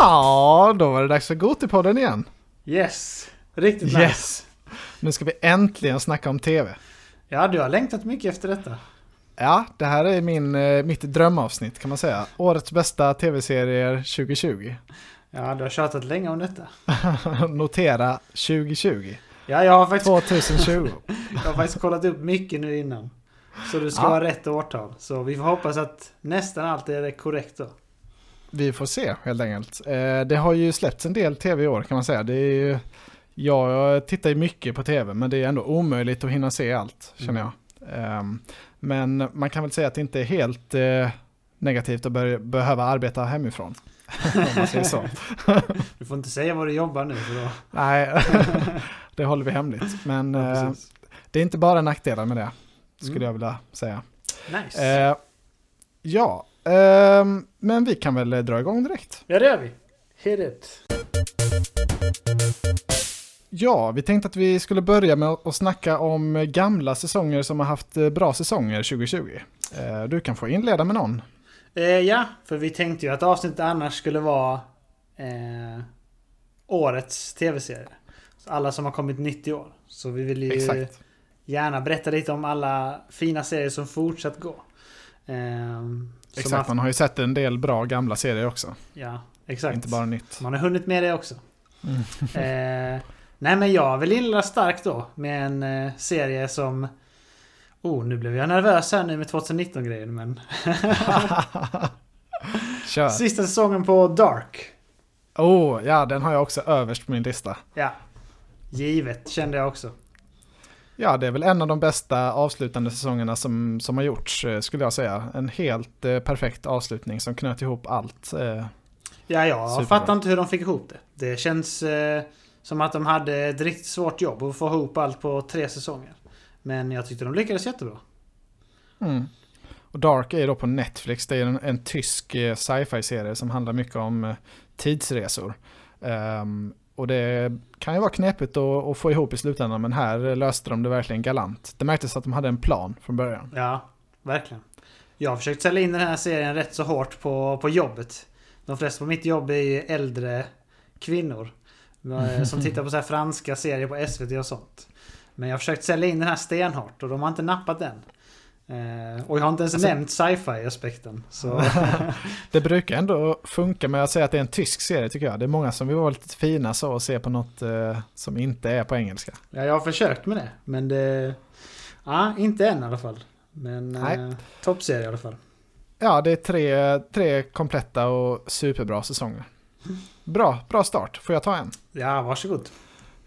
Ja, då var det dags för Gotipodden igen. Yes, riktigt nice. Yes! Nu ska vi äntligen snacka om TV. Ja, du har längtat mycket efter detta. Ja, det här är min, eh, mitt drömavsnitt kan man säga. Årets bästa TV-serier 2020. Ja, du har tjatat länge om detta. Notera 2020. Ja, jag har faktiskt, 2020. jag har faktiskt kollat upp mycket nu innan. Så du ska Ja. ha rätt årtal. Så vi får hoppas att nästan allt är korrekt då. Vi får se helt enkelt. Eh, Det har ju släppts en del tv i år kan man säga. Det är ju, jag tittar ju mycket på tv men det är ändå omöjligt att hinna se allt känner jag. Ehm, Men man kan väl säga att det inte är helt eh, negativt att behöva arbeta hemifrån. Om man säger så. Du får inte säga vad du jobbar nu för då... Nej, det håller vi hemligt. Men Ja, eh, det är inte bara nackdelar med det, skulle Mm. jag vilja säga. Nice. Ja, ehm, men vi kan väl dra igång direkt. Ja, det gör vi. Hit it. Ja, vi tänkte att vi skulle börja med att snacka om gamla säsonger som har haft eh, bra säsonger 2020. Eh, Du kan få inleda med någon. Eh, ja, för vi tänkte ju att avsnittet annars skulle vara eh, årets tv-serie. Alla som har kommit nytt i år. Så vi vill ju Exakt. gärna berätta lite om alla fina serier som fortsatt gå. Eh, som Exakt, haft- man har ju sett en del bra gamla serier också. Ja, exakt. Inte bara nytt. Man har hunnit med det också. Mm. Eh, nej men jag vill inleda starkt då med en eh, serie som... Oh, nu blev jag nervös här nu med 2019-grejen men... Kör. Sista säsongen på Dark. Oh, ja, den har jag också överst på min lista. Ja. Givet, kände jag också. Ja, det är väl en av de bästa avslutande säsongerna som, som har gjorts, eh, skulle jag säga. En helt eh, perfekt avslutning som knöt ihop allt. Eh, Ja, jag Superbra. fattar inte hur de fick ihop det. Det känns eh, som att de hade ett riktigt svårt jobb att få ihop allt på tre säsonger. Men jag tyckte de lyckades jättebra. Mm. Och Dark är då på Netflix. Det är en, en tysk eh, sci-fi-serie som handlar mycket om eh, tidsresor. Ehm, och det kan ju vara knepigt att, att få ihop i slutändan, men här löste de det verkligen galant. Det märktes att de hade en plan från början. Ja, verkligen. Jag har försökt sälja in den här serien rätt så hårt på, på jobbet. De flesta på mitt jobb är ju äldre kvinnor. Eh, som tittar på så här franska serier på SVT och sånt. Men jag har försökt sälja in den här stenhårt och de har inte nappat den. Eh, och jag har inte ens Alltså- nämnt sci-fi aspekten. Så Det brukar ändå funka med att säga att det är en tysk serie tycker jag. Det är många som vill vara lite fina så och se på något eh, som inte är på engelska. ja, jag har försökt med det. Men det... Ja, inte än i alla fall. Men eh, toppserie i alla fall. Ja, det är tre, tre kompletta och superbra säsonger. Bra, bra start. Får jag ta en? Ja, varsågod.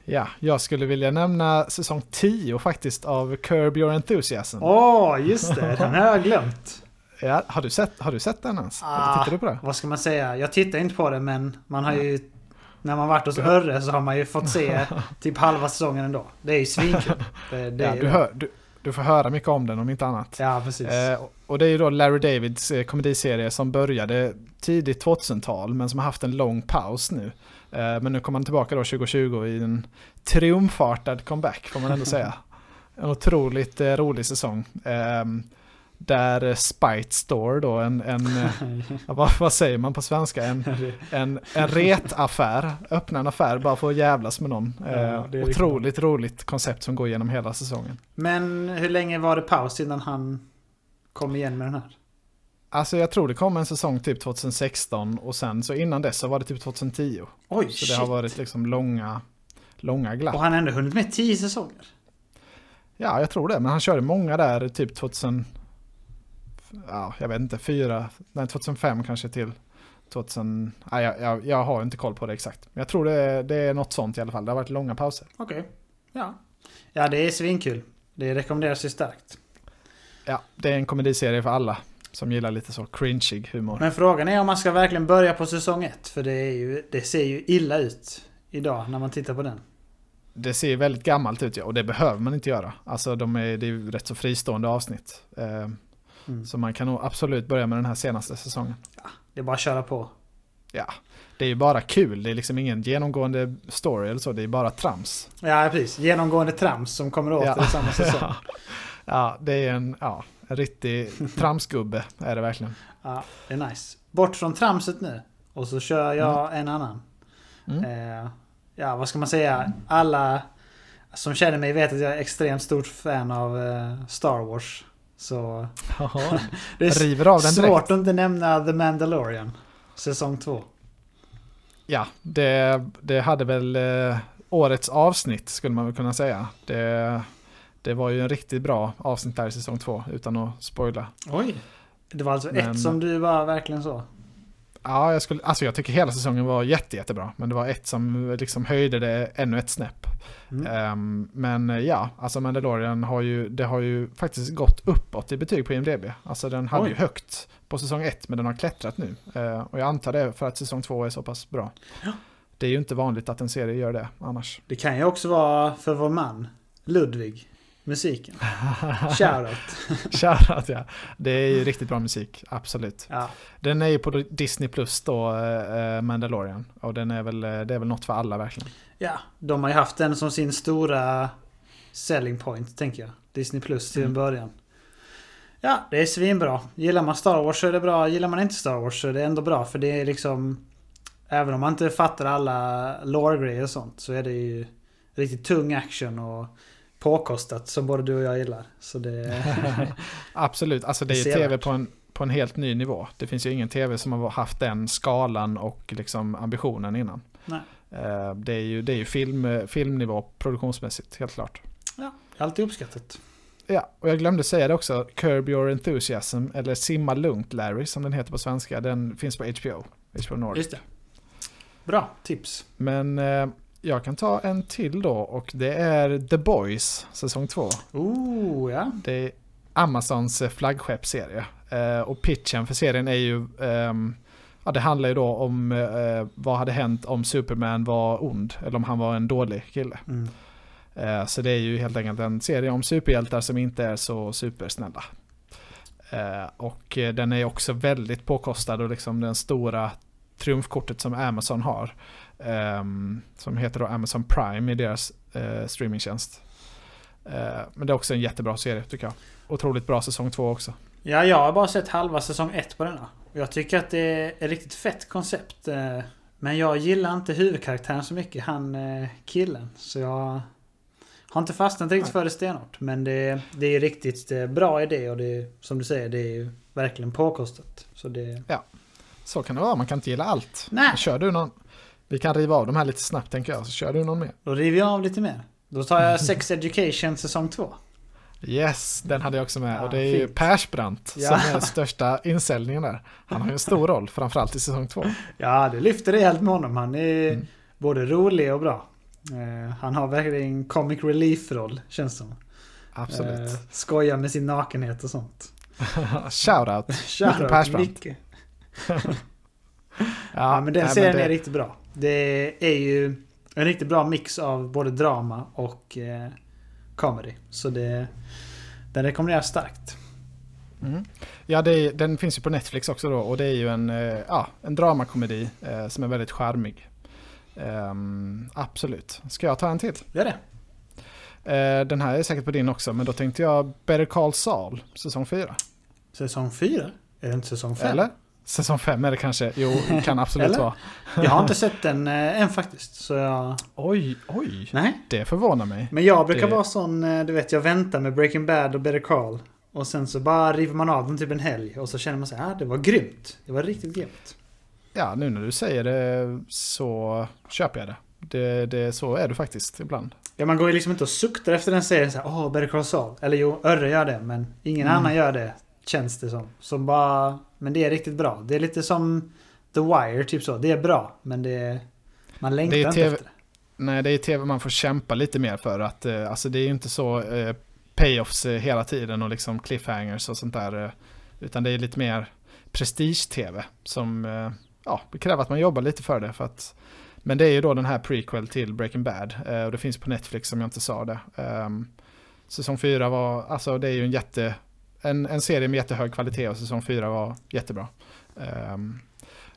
Ja, jag skulle vilja nämna säsong 10 faktiskt av Curb Your Enthusiasm. Åh, just det. Den har jag glömt. Ja, har, du sett, har du sett den ens? Ah. Tittar du på det? Vad ska man säga? Jag tittar inte på det men man har ju... När man varit hos Örre så har man ju fått se typ halva säsongen ändå. Det är ju svinkul. Det, det Ja, du, hör, du, du får höra mycket om den om inte annat. Ja, precis. Eh, och det är ju då Larry Davids eh, komediserie som började tidigt 2000-tal men som har haft en lång paus nu. Eh, men nu kommer han tillbaka då 2020 i en triumfartad comeback får man ändå säga. En otroligt eh, rolig säsong. Eh, där Spite Store då, en, en eh, vad, vad säger man på svenska? En, en, en retaffär, öppna en affär bara för att jävlas med någon. Ja, är riktigt otroligt roligt koncept som går igenom hela säsongen. Men hur länge var det paus innan han kom igen med den här? Alltså jag tror det kom en säsong typ 2016 och sen så innan dess så var det typ 2010. Oj, Så shit. det har varit liksom långa, långa glapp. Och han har ändå hunnit med tio säsonger. Ja, jag tror det. Men han körde många där typ 2000, ja jag vet inte, fyra, nej 2005 kanske till 2000, nej, jag, jag, jag har inte koll på det exakt. Men jag tror det, det är något sånt i alla fall. Det har varit långa pauser. Okej. Ja. Ja, det är svinkul. Det rekommenderas ju starkt. Ja, det är en komediserie för alla som gillar lite så cringeig humor. Men frågan är om man ska verkligen börja på säsong ett. För det, är ju, det ser ju illa ut idag när man tittar på den. Det ser väldigt gammalt ut ja, och det behöver man inte göra. Alltså de är, det är ju rätt så fristående avsnitt. Eh, Mm. Så man kan nog absolut börja med den här senaste säsongen. Det är bara att köra på. Ja, det är ju bara kul. Det är liksom ingen genomgående story eller så. Det är bara trams. Ja, precis. Genomgående trams som kommer åter Ja. i samma säsong. Ja. ja, det är en, ja, en riktig tramsgubbe är det verkligen. Ja, det är nice. Bort från tramset nu. Och så kör jag en annan. Mm. Eh, ja, vad ska man säga? Alla som känner mig vet att jag är extremt stort fan av eh, Star Wars. Så Jaha. det är River av den svårt direkt. att inte nämna The Mandalorian. Säsong 2. Ja, det, det hade väl eh, årets avsnitt skulle man väl kunna säga. Det, det var ju en riktigt bra avsnitt där i säsong två utan att spoila. Oj! Det var alltså Men- ett som du var verkligen så? Ja, jag, skulle, alltså jag tycker hela säsongen var jätte, jättebra. Men det var ett som liksom höjde det ännu ett snäpp. Mm. Ehm, men eh, ja, alltså Mandalorian har ju, det har ju faktiskt gått uppåt i betyg på IMDB. Alltså den hade Oj. ju högt på säsong ett, men den har klättrat nu. Eh, och jag antar det för att säsong två är så pass bra. Ja. Det är ju inte vanligt att en serie gör det annars. Det kan ju också vara för vår man Ludvig. Musiken. Shoutout. Shoutout ja. Det är ju riktigt bra musik, absolut. Ja. Den är ju på Disney Plus då, eh, Mandalorian. Och den är väl, eh, det är väl något för alla verkligen. ja, de har ju haft den som sin stora selling point, tänker jag. Disney Plus till en Mm. början. Ja, det är svinbra. Gillar man Star Wars så är det bra. Gillar man inte Star Wars så är det ändå bra. För det är liksom... Även om man inte fattar alla lore-grejer och sånt så är det ju riktigt tung action och påkostat som både du och jag gillar. Så det... Absolut, alltså det är ju tv på en, på en helt ny nivå. Det finns ju ingen tv som har haft den skalan och liksom ambitionen innan. Nej. Eh, Det är ju, det är ju film, filmnivå produktionsmässigt, helt klart. Alltid uppskattat. Ja, och jag glömde säga det också. Curb Your Enthusiasm, eller Simma Lugnt Larry som den heter på svenska. Den finns på HBO. HBO Nordic. Just det. Bra tips. Men eh, jag kan ta en till då och det är The Boys, säsong 2. Oh, ja. Det är Amazons eh, flaggskeppsserie. Eh, och pitchen för serien är ju... ehm, ja, det handlar ju då om eh, vad hade hänt om Superman var ond. Eller om han var en dålig kille. Mm. Så det är ju helt enkelt en serie om superhjältar som inte är så supersnälla. Och den är också väldigt påkostad och liksom den stora triumfkortet som Amazon har. Ehm, som heter då Amazon Prime i deras eh, streamingtjänst. Eh, men det är också en jättebra serie tycker jag. Otroligt bra säsong två också. Ja, jag har bara sett halva säsong ett på denna. Jag tycker att det är ett riktigt fett koncept. eh, Men jag gillar inte huvudkaraktären så mycket, han killen. Så jag har inte fastnat riktigt för det stenhårt. Men det, det är riktigt bra idé och det som du säger, det är ju verkligen påkostat. Så det... Så kan det vara, man kan inte gilla allt. Nej. Kör du någon? Vi kan riva av de här lite snabbt tänker jag, så kör du någon mer. Då river jag av lite mer. Då tar jag Sex Education säsong 2. Yes, den hade jag också med. Ja, och det är ju fint. Persbrandt Ja. som är största insäljningen där. Han har ju en stor roll, framförallt i säsong två. Ja, det lyfter rejält med honom. Han är Mm. både rolig och bra. Eh, han har verkligen comic relief-roll, känns som. Absolut. Eh, skojar med sin nakenhet och sånt. Shoutout. Shoutout Persbrandt. Micke. Ja, men den serien det- är riktigt bra. Det är ju en riktigt bra mix av både drama och eh, comedy. Så det, den rekommenderas starkt. Mm. Ja, är, den finns ju på Netflix också då och det är ju en, eh, ja, en dramakomedi eh, som är väldigt charmig. Ehm, absolut. Ska jag ta en till? Gör det. Eh, den här är säkert på din också, men då tänkte jag Better Call Saul, säsong 4. Säsong 4? Är det inte säsong 5? Eller? Säsong 5 är det kanske. Jo, kan absolut vara. Jag har inte sett den eh, än faktiskt. Så jag... Oj, oj. Nej. Det förvånar mig. Men jag brukar Det- vara sån, eh, du vet, jag väntar med Breaking Bad och Better Call. Och sen så bara river man av den typ en helg. Och så känner man sig, ah, det var grymt. Det var riktigt grymt. Ja, nu när du säger det så köper jag det. Det, det. Så är du faktiskt ibland. Ja, man går ju liksom inte och suktar efter den serien åh, Better Call Saul. Eller jo, Örre gör det, men ingen Mm. annan gör det. Känns det som. Som bara, men det är riktigt bra. Det är lite som The Wire, typ så. Det är bra, men det är... Man längtar Det är inte TV efter det. Nej, det är tv man får kämpa lite mer för. att eh, Alltså det är ju inte så eh, payoffs eh, hela tiden och liksom cliffhangers och sånt där. eh, Utan det är lite mer prestige-tv som eh, ja, det kräver att man jobbar lite för det. För att, men det är ju då den här prequel till Breaking Bad. eh, Och det finns på Netflix som jag inte sa det. Ehm, Säsong 4 var, alltså det är ju en jätte, en, en serie med jättehög kvalitet och säsong 4 var jättebra. Ehm,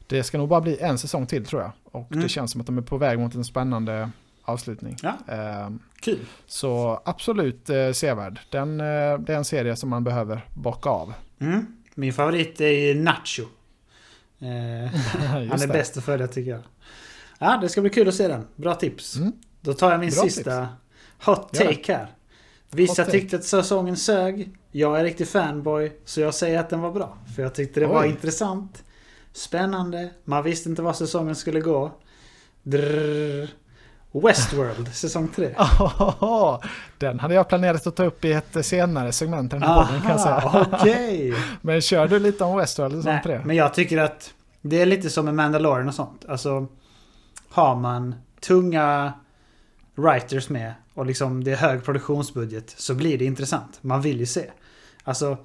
det ska nog bara bli en säsong till tror jag. Och Mm. det känns som att de är på väg mot en spännande avslutning. Ja. Ehm, Kul. så absolut eh, sevärd. Den, eh, det är en serie som man behöver bocka av. Mm. Min favorit är Nacho. Eh, han är det. bäst att följa tycker jag. Ja, det ska bli kul att se den. Bra tips. Mm. Då tar jag min Bra sista hot Gör det. take här. Vissa Hot take. tyckte att säsongen sög. Jag är riktig fanboy, så jag säger att den var bra. För jag tyckte det var Oj. intressant. Spännande. Man visste inte var säsongen skulle gå. Drrr. Westworld, säsong 3. Den hade jag planerat att ta upp i ett senare segment i den här podden kan jag säga. Okej. Men kör du lite om Westworld på Nej, det? men jag tycker att det är lite som med Mandalorian och sånt. Alltså, har man tunga writers med och liksom det är hög produktionsbudget så blir det intressant. Man vill ju se. Alltså,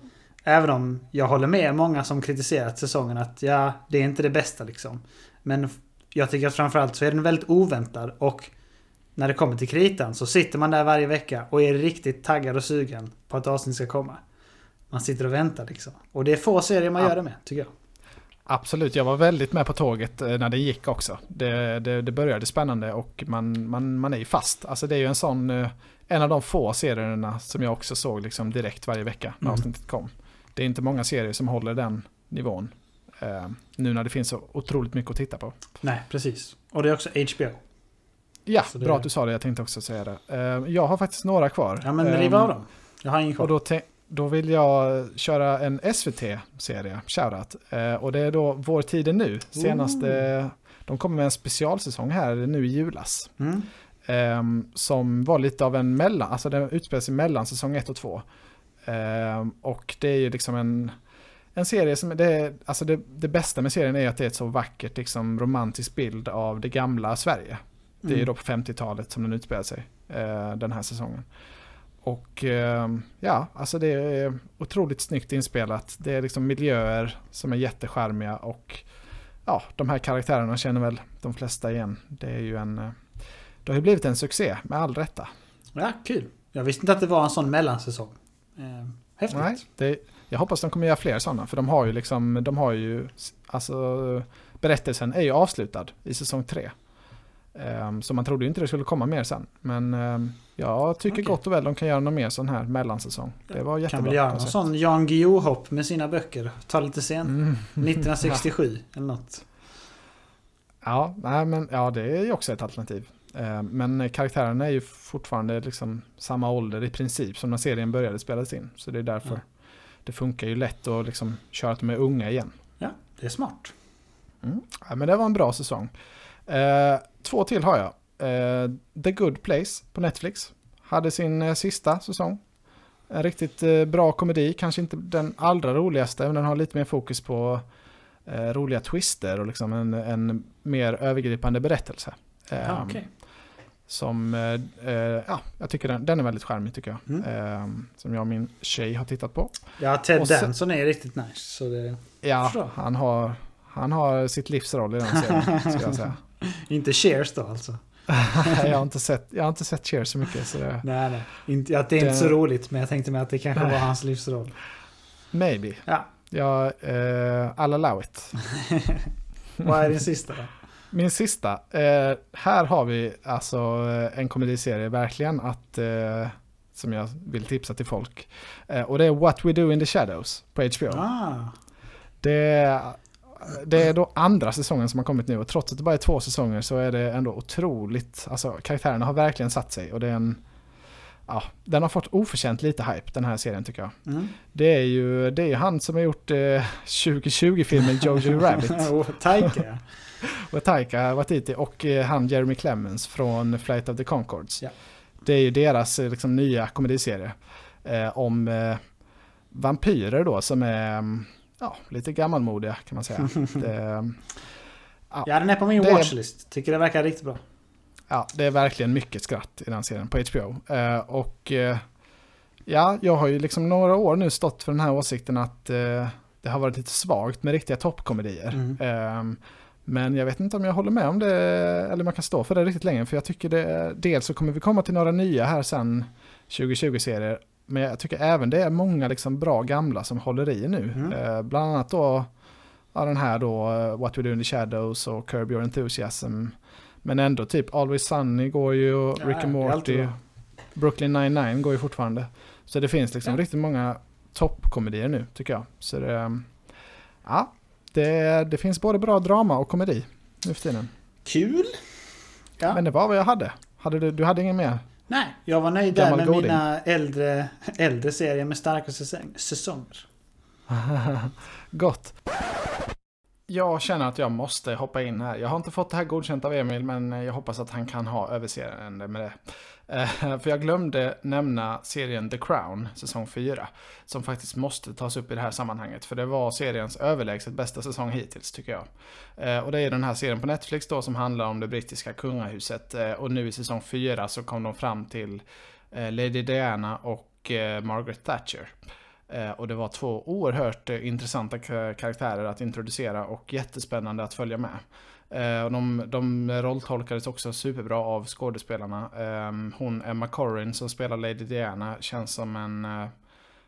även om jag håller med många som kritiserat säsongen att ja, det är inte det bästa liksom. Men jag tycker att framförallt så är den väldigt oväntad och när det kommer till kritan så sitter man där varje vecka och är riktigt taggad och sugen på att avsnitt ska komma. Man sitter och väntar liksom. Och det är få serier man Ja. gör det med, tycker jag. Absolut, jag var väldigt med på tåget eh, när det gick också. Det, det, det började spännande och man, man, man är ju fast. Alltså det är ju en sån, eh, en av de få serierna som jag också såg liksom direkt varje vecka när Mm. avsnittet kom. Det är inte många serier som håller den nivån. Eh, nu när det finns så otroligt mycket att titta på. Nej, precis. Och det är också HBO. Ja, det- bra att du sa det. Jag tänkte också säga det. Eh, jag har faktiskt några kvar. Ja, men Eh, riv av dem. Jag har ingen Och kvar. då, te- då vill jag köra en SVT-serie, shoutout. Eh, och det är då Vår tid är nu. Senaste, de kommer med en specialsäsong här nu i julas. Mm. Ehm, som var lite av en mellan, alltså den utspelar sig mellan säsong 1 och 2. Ehm, och det är ju liksom en, en serie som, det, är, alltså det, det bästa med serien är att det är ett så vackert liksom romantisk bild av det gamla Sverige. Det är ju Mm. då på 50-talet som den utspelar sig, eh, den här säsongen. Och eh, ja, alltså det är otroligt snyggt inspelat. Det är liksom miljöer som är jättecharmiga och ja, de här karaktärerna känner väl de flesta igen. Det är ju en, eh, det har ju blivit en succé med all rätta. Ja, kul. Jag visste inte att det var en sån mellansäsong. Eh, häftigt. Nej, det, jag hoppas de kommer göra fler sådana, för de har ju liksom, de har ju, alltså berättelsen är ju avslutad i säsong tre. Ehm, så man trodde ju inte det skulle komma mer sen. Men ehm, jag tycker Okej. gott och väl de kan göra någon mer sån här mellansäsong. Det var jättebra. Kan väl göra någon sån Jan Guillou-hopp med sina böcker. Ta lite sent. Mm. 1967 eller något. Ja, nej, men, ja, det är ju också ett alternativ. Ehm, Men karaktärerna är ju fortfarande liksom samma ålder i princip som när serien började spelas in. Så det är därför Ja. det funkar ju lätt att liksom köra att de är unga igen. Ja, det är smart. Mm. Ja, men det var en bra säsong. Eh, två till har jag. Eh, The Good Place på Netflix. Hade sin eh, sista säsong. En riktigt eh, bra komedi, kanske inte den allra roligaste, men den har lite mer fokus på eh, roliga twister och liksom en, en mer övergripande berättelse. Ja, Ehm, okej. Som, eh, eh, ja, jag tycker den, den är väldigt charmig tycker jag. Mm. Ehm, som jag och min tjej har tittat på. Ja, Ted Danson är riktigt nice. Så det... Ja, han har, han har sitt livsroll i den serien, ska jag säga. Inte Cheers då alltså. Jag har inte sett, jag har inte sett Cheers så mycket. Så det, Nej, nej. Inte, att det är inte Det- så roligt, men jag tänkte mig att det kanske Nej. var hans livsroll. maybe. Ja. Jag, eh, I'll allow it. Vad är din sista då? Min sista. Eh, här har vi alltså eh, en komediserie verkligen att, eh, som jag vill tipsa till folk. Eh, och det är What We Do In The Shadows på HBO. Ah, Det, det är då andra säsongen som har kommit nu och trots att det bara är två säsonger så är det ändå otroligt, alltså karaktärerna har verkligen satt sig och det är en, ja, den har fått oförtjänt lite hype den här serien tycker jag. mm. Det är ju, det är han som har gjort eh, 2020-filmen Jojo Rabbit. Taika. och Taika Waititi och eh, han Jeremy Clemens från Flight of the Conchords. Ja. Det är ju deras eh, liksom, nya komediserie. Eh, om eh, vampyrer då som är mm, ja, lite gammalmodiga kan man säga. det, Ja, den är på min Det watchlist. Tycker det verkar riktigt bra. ja, det är verkligen mycket skratt i den serien på HBO. Eh, och eh, ja, jag har ju liksom några år nu stått för den här åsikten att det har varit lite svagt med riktiga toppkomedier. Mm. Men jag vet inte om jag håller med om det, eller man kan stå för det riktigt länge. För jag tycker det, dels så kommer vi komma till några nya här sen, 2020-serier. Men jag tycker även det är många liksom bra gamla som håller i nu. Mm. Eh, bland annat då, ja, den här då, eh, What We Do In The Shadows och Curb Your Enthusiasm. Men ändå typ Always Sunny går ju, och Ja, Rick and Morty. Brooklyn 99 går ju fortfarande. Så det finns liksom Ja. riktigt många toppkomedier nu tycker jag. Så det, ja, Det, det finns både bra drama och komedi nu för tiden. Kul! Ja. Men det var vad jag hade. hade du, du hade ingen mer? Nej, jag var nöjd där med goding. mina äldre, äldre serier med starka säsong, säsonger. Gott. Jag känner att jag måste hoppa in här. Jag har inte fått det här godkänt av Emil, men jag hoppas att han kan ha överseende med det. Eh, för jag glömde nämna serien The Crown, säsong 4, som faktiskt måste tas upp i det här sammanhanget. För det var seriens överlägset bästa säsong hittills, tycker jag. Eh, och det är den här serien på Netflix då som handlar om det brittiska kungahuset. Eh, och nu i säsong 4 så kom de fram till Lady Diana och Margaret Thatcher. Och det var två oerhört intressanta karaktärer att introducera och jättespännande att följa med. Eh, och de, de rolltolkades också superbra av skådespelarna. Ehm, hon Emma Corrin som spelar Lady Diana känns som en, eh,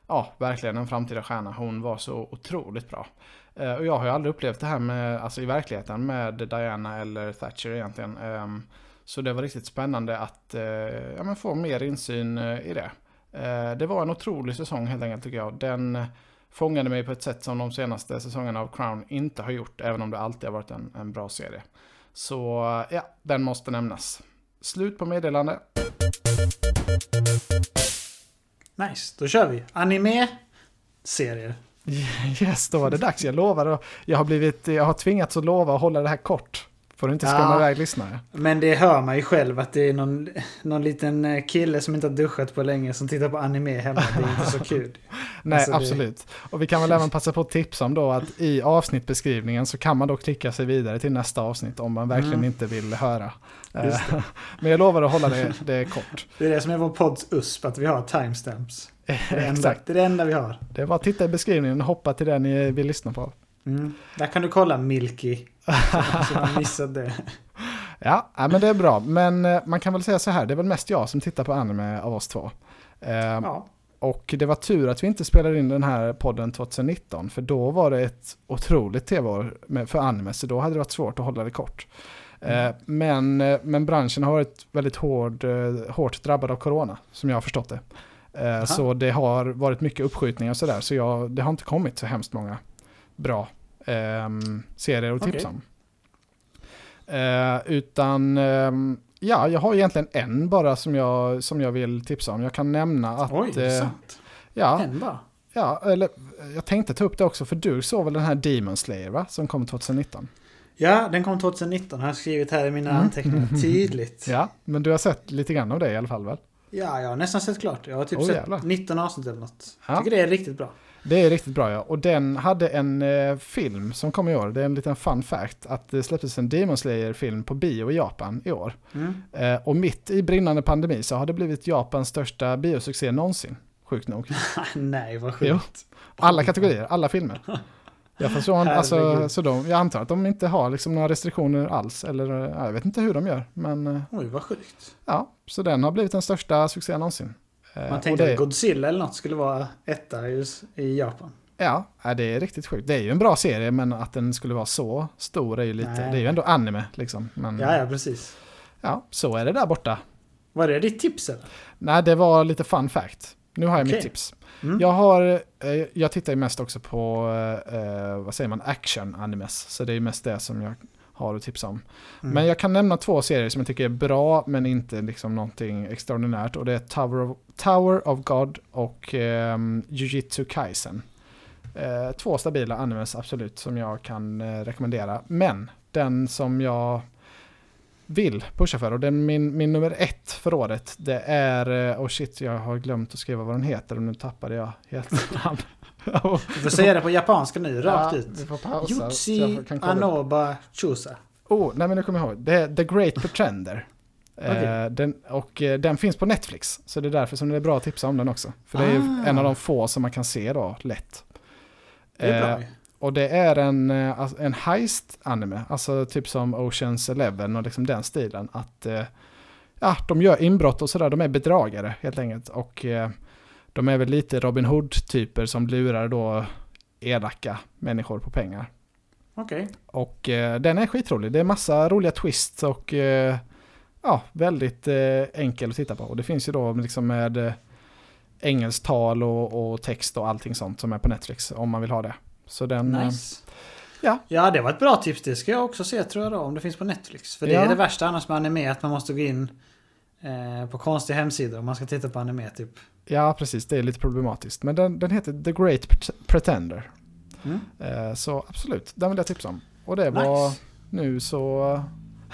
ja, verkligen en framtida stjärna. Hon var så otroligt bra. Eh, Och jag har ju aldrig upplevt det här med, alltså i verkligheten med Diana eller Thatcher egentligen. Ehm, så det var riktigt spännande att eh, ja, men få mer insyn eh, i det. Det var en otrolig säsong helt enkelt tycker jag. Den fångade mig på ett sätt som de senaste säsongerna av Crown inte har gjort, även om det alltid har varit en, en bra serie. Så ja, den måste nämnas. Slut på meddelande. Nice, då kör vi. Anime-serier. Yes, då var det dags. Jag lovar. Jag har, blivit, jag har tvingats att lova att hålla det här kort. Får du inte skrämma Ja. iväg lyssnare. Men det hör man ju själv att det är någon, någon liten eh, kille som inte har duschat på länge som tittar på anime hemma. Det är inte så kul. Nej, Alltså, det- absolut. Och vi kan väl även passa på att tipsa om då att i avsnittbeskrivningen så kan man då klicka sig vidare till nästa avsnitt om man verkligen Mm. inte vill höra. Eh, Men jag lovar att hålla det, det kort. Det är det som är vår podds USP, att vi har timestamps. Det är det enda, Exakt. det är det enda vi har. Det var att titta i beskrivningen och hoppa till den ni vill lyssna på. Mm. Där kan du kolla Milky. Så, man det. Ja, men det är bra. Men eh, man kan väl säga så här, det är väl mest jag som tittar på anime av oss två. Eh, Ja. Och det var tur att vi inte spelade in den här podden 2019, för då var det ett otroligt tv-år för anime, så då hade det varit svårt att hålla det kort. Mm. Eh, Men, eh, men branschen har varit väldigt hård, hårt drabbad av corona, som jag har förstått det. Aha. Så det har varit mycket uppskjutningar och sådär, så jag, det har inte kommit så hemskt många bra ehm, serier att tipsa om. Eh, utan, ehm, ja, jag har egentligen en bara som jag, som jag vill tipsa om. Jag kan nämna att... Oj, eh, sant. ja, En bara. ja, eller jag tänkte ta upp det också, för du såg väl den här Demon Slayer va? Som kom 2019? Ja, den kom 2019 har jag skrivit här i mina Mm. anteckningar. Tydligt. Ja, men du har sett lite grann av det i alla fall väl? Ja, jag har nästan sett klart. Jag har typ Åh, sett jävlar. 19 avsnitt eller något. Ja. Jag tycker det är riktigt bra. Det är riktigt bra ja. Och den hade en eh, film som kom i år. Det är en liten fun fact. Att det släpptes en Demon Slayer-film på bio i Japan i år. Mm. Eh, och mitt i brinnande pandemi så har det blivit Japans största biosuccé någonsin. Sjukt nog. Nej, vad Jo. sjukt. Alla kategorier, alla filmer. Jag, förstår, alltså, så de, jag antar att de inte har liksom några restriktioner alls. Eller ja, jag vet inte hur de gör. Men eh, Oj, vad sjukt. ja, så den har blivit den största succén någonsin. Eh, Man tänkte det, att Godzilla eller något skulle vara etta i, Japan. Ja, det är riktigt sjukt. Det är ju en bra serie, men att den skulle vara så stor är ju lite... Nej. Det är ju ändå anime liksom. Men Ja, ja, precis. ja, så är det där borta. Var det ditt tips eller? Nej, det var lite fun fact. Nu har jag Okej. mitt tips. Mm. Jag har... Eh, jag tittar ju mest också på, eh, vad säger man, action-animes. Så det är ju mest det som jag har att tipsa om. Mm. Men jag kan nämna två serier som jag tycker är bra, men inte liksom någonting extraordinärt. Och det är Tower of, Tower of God och um, Jujutsu Kaisen. Eh, två stabila animes, absolut, som jag kan eh, rekommendera. Men den som jag vill pusha för, och den min, min nummer ett för året, det är... eh, Oh shit, jag har glömt att skriva vad den heter och nu tappade jag helt namn. Du får säga det på japanska nu, rakt Ja, ut. Pausa. upp. Anoba Chusa. Oh, nej men nu kommer jag ihåg. Det är The Great Pretender. Okej. Eh, den, och eh, den finns på Netflix. Så det är därför som det är bra att tipsa om den också. För det är Ah. en av de få som man kan se då lätt. Det är bra Eh, och det är en, eh, alltså en heist-anime. Alltså typ som Oceans Eleven och liksom den stilen. Att eh, ja, de gör inbrott och sådär. De är bedragare helt enkelt. Och eh, de är väl lite Robin Hood-typer som lurar då elaka människor på pengar. Okej. Och eh, den är skitrolig. Det är massa roliga twists och eh, ja, väldigt eh, enkel att titta på. Och det finns ju då liksom med eh, engelskt tal och, och text och allting sånt som är på Netflix om man vill ha det. Så den, eh, Nice. Ja. Ja, det var ett bra tips. Det ska jag också se tror jag då, om det finns på Netflix. För det Ja. är det värsta annars med anime, att man måste gå in eh, på konstiga hemsidor om man ska titta på anime typ. Ja, precis. Det är lite problematiskt. Men den, den heter The Great Pret- Pretender. Mm. Eh, så absolut, den vill jag tipsa om. Och det var Nice. nu så...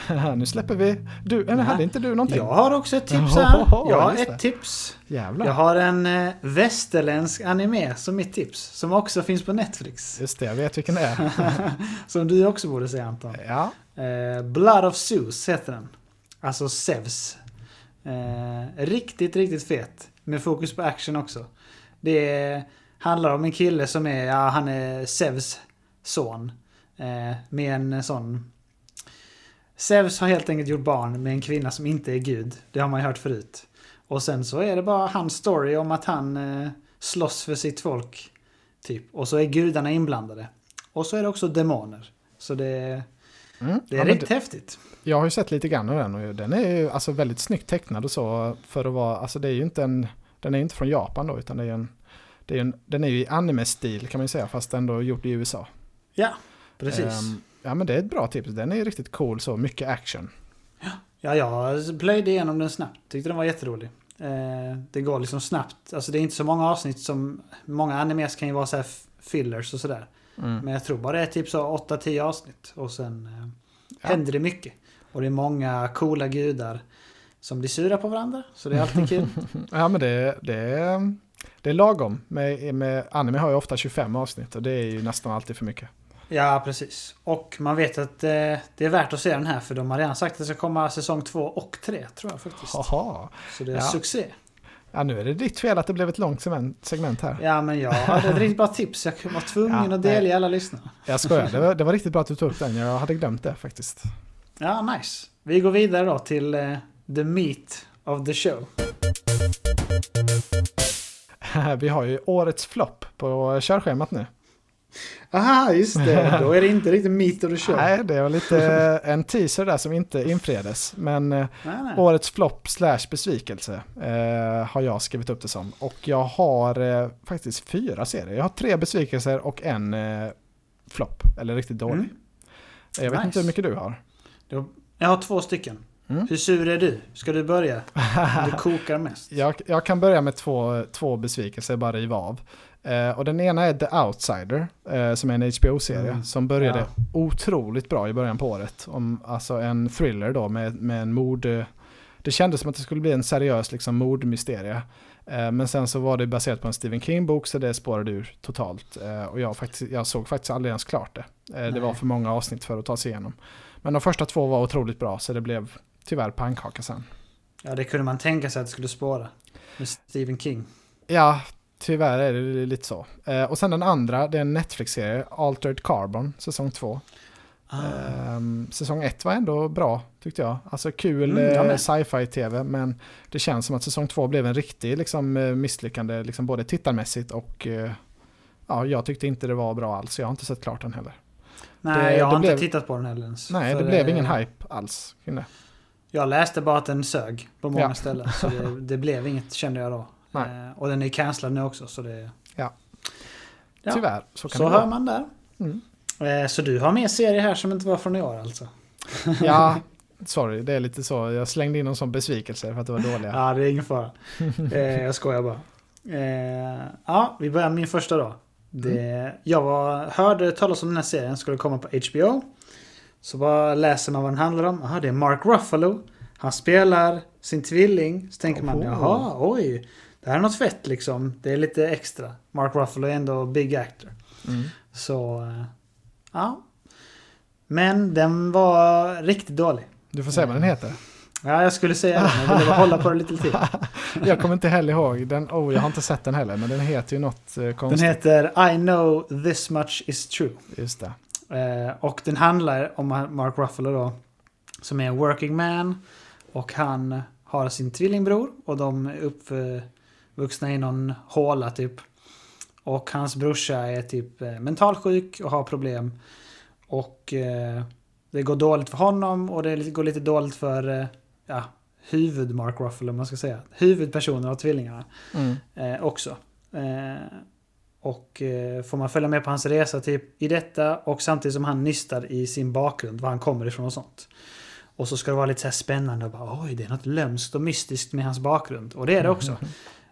nu släpper vi... Du, eller hade inte du någonting? Jag har också ett tips här. Ja, Jag har ett tips. Jävlar. Jag har en eh, västerländsk anime som mitt tips. Som också finns på Netflix. Just det, jag vet vilken det är. Som du också borde se Anton. ja, Eh, Blood of Zeus heter den. Alltså Zeus. Eh, riktigt, riktigt fet. Med fokus på action också. Det handlar om en kille som är, ja han är Zeus son. Eh, med en sån... Zeus har helt enkelt gjort barn med en kvinna som inte är gud. Det har man ju hört förut. Och sen så är det bara hans story om att han eh, slåss för sitt folk. Typ. Och så är gudarna inblandade. Och så är det också demoner. Så det, mm. det är ja riktigt det- häftigt. Jag har ju sett lite grann av den och den är ju alltså väldigt snyggt tecknad och så för att vara, alltså det är ju inte en, den är inte från Japan då utan det är en, det är en den är ju i anime-stil kan man ju säga fast ändå gjort i USA. Ja, precis. Ehm, ja men det är ett bra tips, den är riktigt cool så, mycket action. Ja, jag plöjde igenom den snabbt. Tyckte den var jätterolig. Eh, det går liksom snabbt. Alltså det är inte så många avsnitt som... Många animes kan ju vara så här fillers och sådär. Mm. Men jag tror bara det är typ så 8-10 avsnitt. Och sen eh, Ja. händer det mycket. Och det är många coola gudar som blir sura på varandra. Så det är alltid kul. Ja men det, det, det är lagom. Med, med anime har ju ofta 25 avsnitt och det är ju nästan alltid för mycket. ja, precis. Och man vet att eh, det är värt att se den här. För de har redan sagt att det ska komma säsong 2 och 3 tror jag faktiskt. Haha. Så det är Ja. succé. Ja nu är det ditt fel att det blev ett långt segment, här. Ja, men jag hade ett riktigt bra tips. Jag var tvungen Ja, att delge alla lyssnare. Jag skojar, det var, det var riktigt bra att du tog upp den. Jag hade glömt det faktiskt. Ja, nice. Vi går vidare då till eh, the meat of the show. Vi har ju årets flopp på körschemat nu. Aha, just det. Då är det inte riktigt meat of the show. Nej, det var lite en teaser där som inte infriades. Men eh, nej, nej. årets flopp slash besvikelse eh, har jag skrivit upp det som. Och jag har eh, faktiskt fyra serier. Jag har tre besvikelser och en eh, flopp, eller riktigt dålig. Mm. Jag vet Nice. inte hur mycket du har. Jag har två stycken. Mm. Hur sur är du? Ska du börja? Du kokar mest. Jag, jag kan börja med två, två besvikelser, bara riva av. Eh, och den ena är The Outsider, eh, som är en HBO-serie Mm. som började Ja. otroligt bra i början på året. Om, alltså en thriller då med, med en mord... eh, Det kändes som att det skulle bli en seriös liksom, mordmysterie. Men sen så var det baserat på en Stephen King-bok så det spårade ur totalt. Och jag, faktiskt, jag såg faktiskt aldrig ens klart det. Eh, det Nej. var för många avsnitt för att ta sig igenom. Men de första två var otroligt bra så det blev tyvärr pannkaka sen. Ja, det kunde man tänka sig att det skulle spåra. Med Stephen King. Ja, tyvärr är det lite så. Eh, och sen den andra, det är en Netflix-serie, Altered Carbon, säsong två. Ah. Ehm, säsong ett var ändå bra, tyckte jag. Alltså kul Mm, eh, sci-fi-tv, men det känns som att säsong två blev en riktig liksom, eh, misslyckande, liksom, både tittarmässigt och eh, ja, jag tyckte inte det var bra alls. Jag har inte sett klart den heller. Nej, det- jag har det inte blev- tittat på den heller ens. Nej, För, det blev ingen hype alls kring det. Jag läste bara att den sög på många Ja. ställen. Så det, det blev inget kände jag då. Nej. Eh, och den är cancellad nu också. Så det... Ja. Ja. Tyvärr, så kan Så det hör vara. man där. Mm. Eh, så du har mer serier här som inte var från i år alltså? Ja, sorry, det är lite så. Jag slängde in en sån besvikelse för att det var dåliga. Ja, det är ingen fara. Eh, jag skojar bara. Ja, vi börjar med min första då. Det, jag var, hörde talas om den här serien, skulle komma på HBO. Så bara läser man vad den handlar om. Aha, det är Mark Ruffalo. Han spelar sin tvilling. Så tänker man, jaha, oj. Det här är något fett liksom. Det är lite extra. Mark Ruffalo är ändå big actor. Mm. Så, eh, ja. Men den var riktigt dålig. Du får säga vad den heter. Ja, jag skulle säga det, men jag ville bara hålla på det lite till. Jag kommer inte heller ihåg den. Oh, jag har inte sett den heller, men den heter ju något eh, Den konstigt. heter I know this much is true. Just det. Eh, och den handlar om Mark Ruffalo då. Som är en working man. Och han har sin tvillingbror. Och de är uppvuxna i någon håla typ. Och hans brorsa är typ eh, mentalsjuk och har problem. Och eh, det går dåligt för honom och det går lite dåligt för eh, ja, huvud Mark Ruffalo om man ska säga. Huvudpersonen av tvillingarna Mm. eh, också. Eh, Och eh, får man följa med på hans resa typ, i detta och samtidigt som han nystar i sin bakgrund, var han kommer ifrån och sånt. Och så ska det vara lite så här spännande och bara oj, det är något lömskt och mystiskt med hans bakgrund. Och det är det också.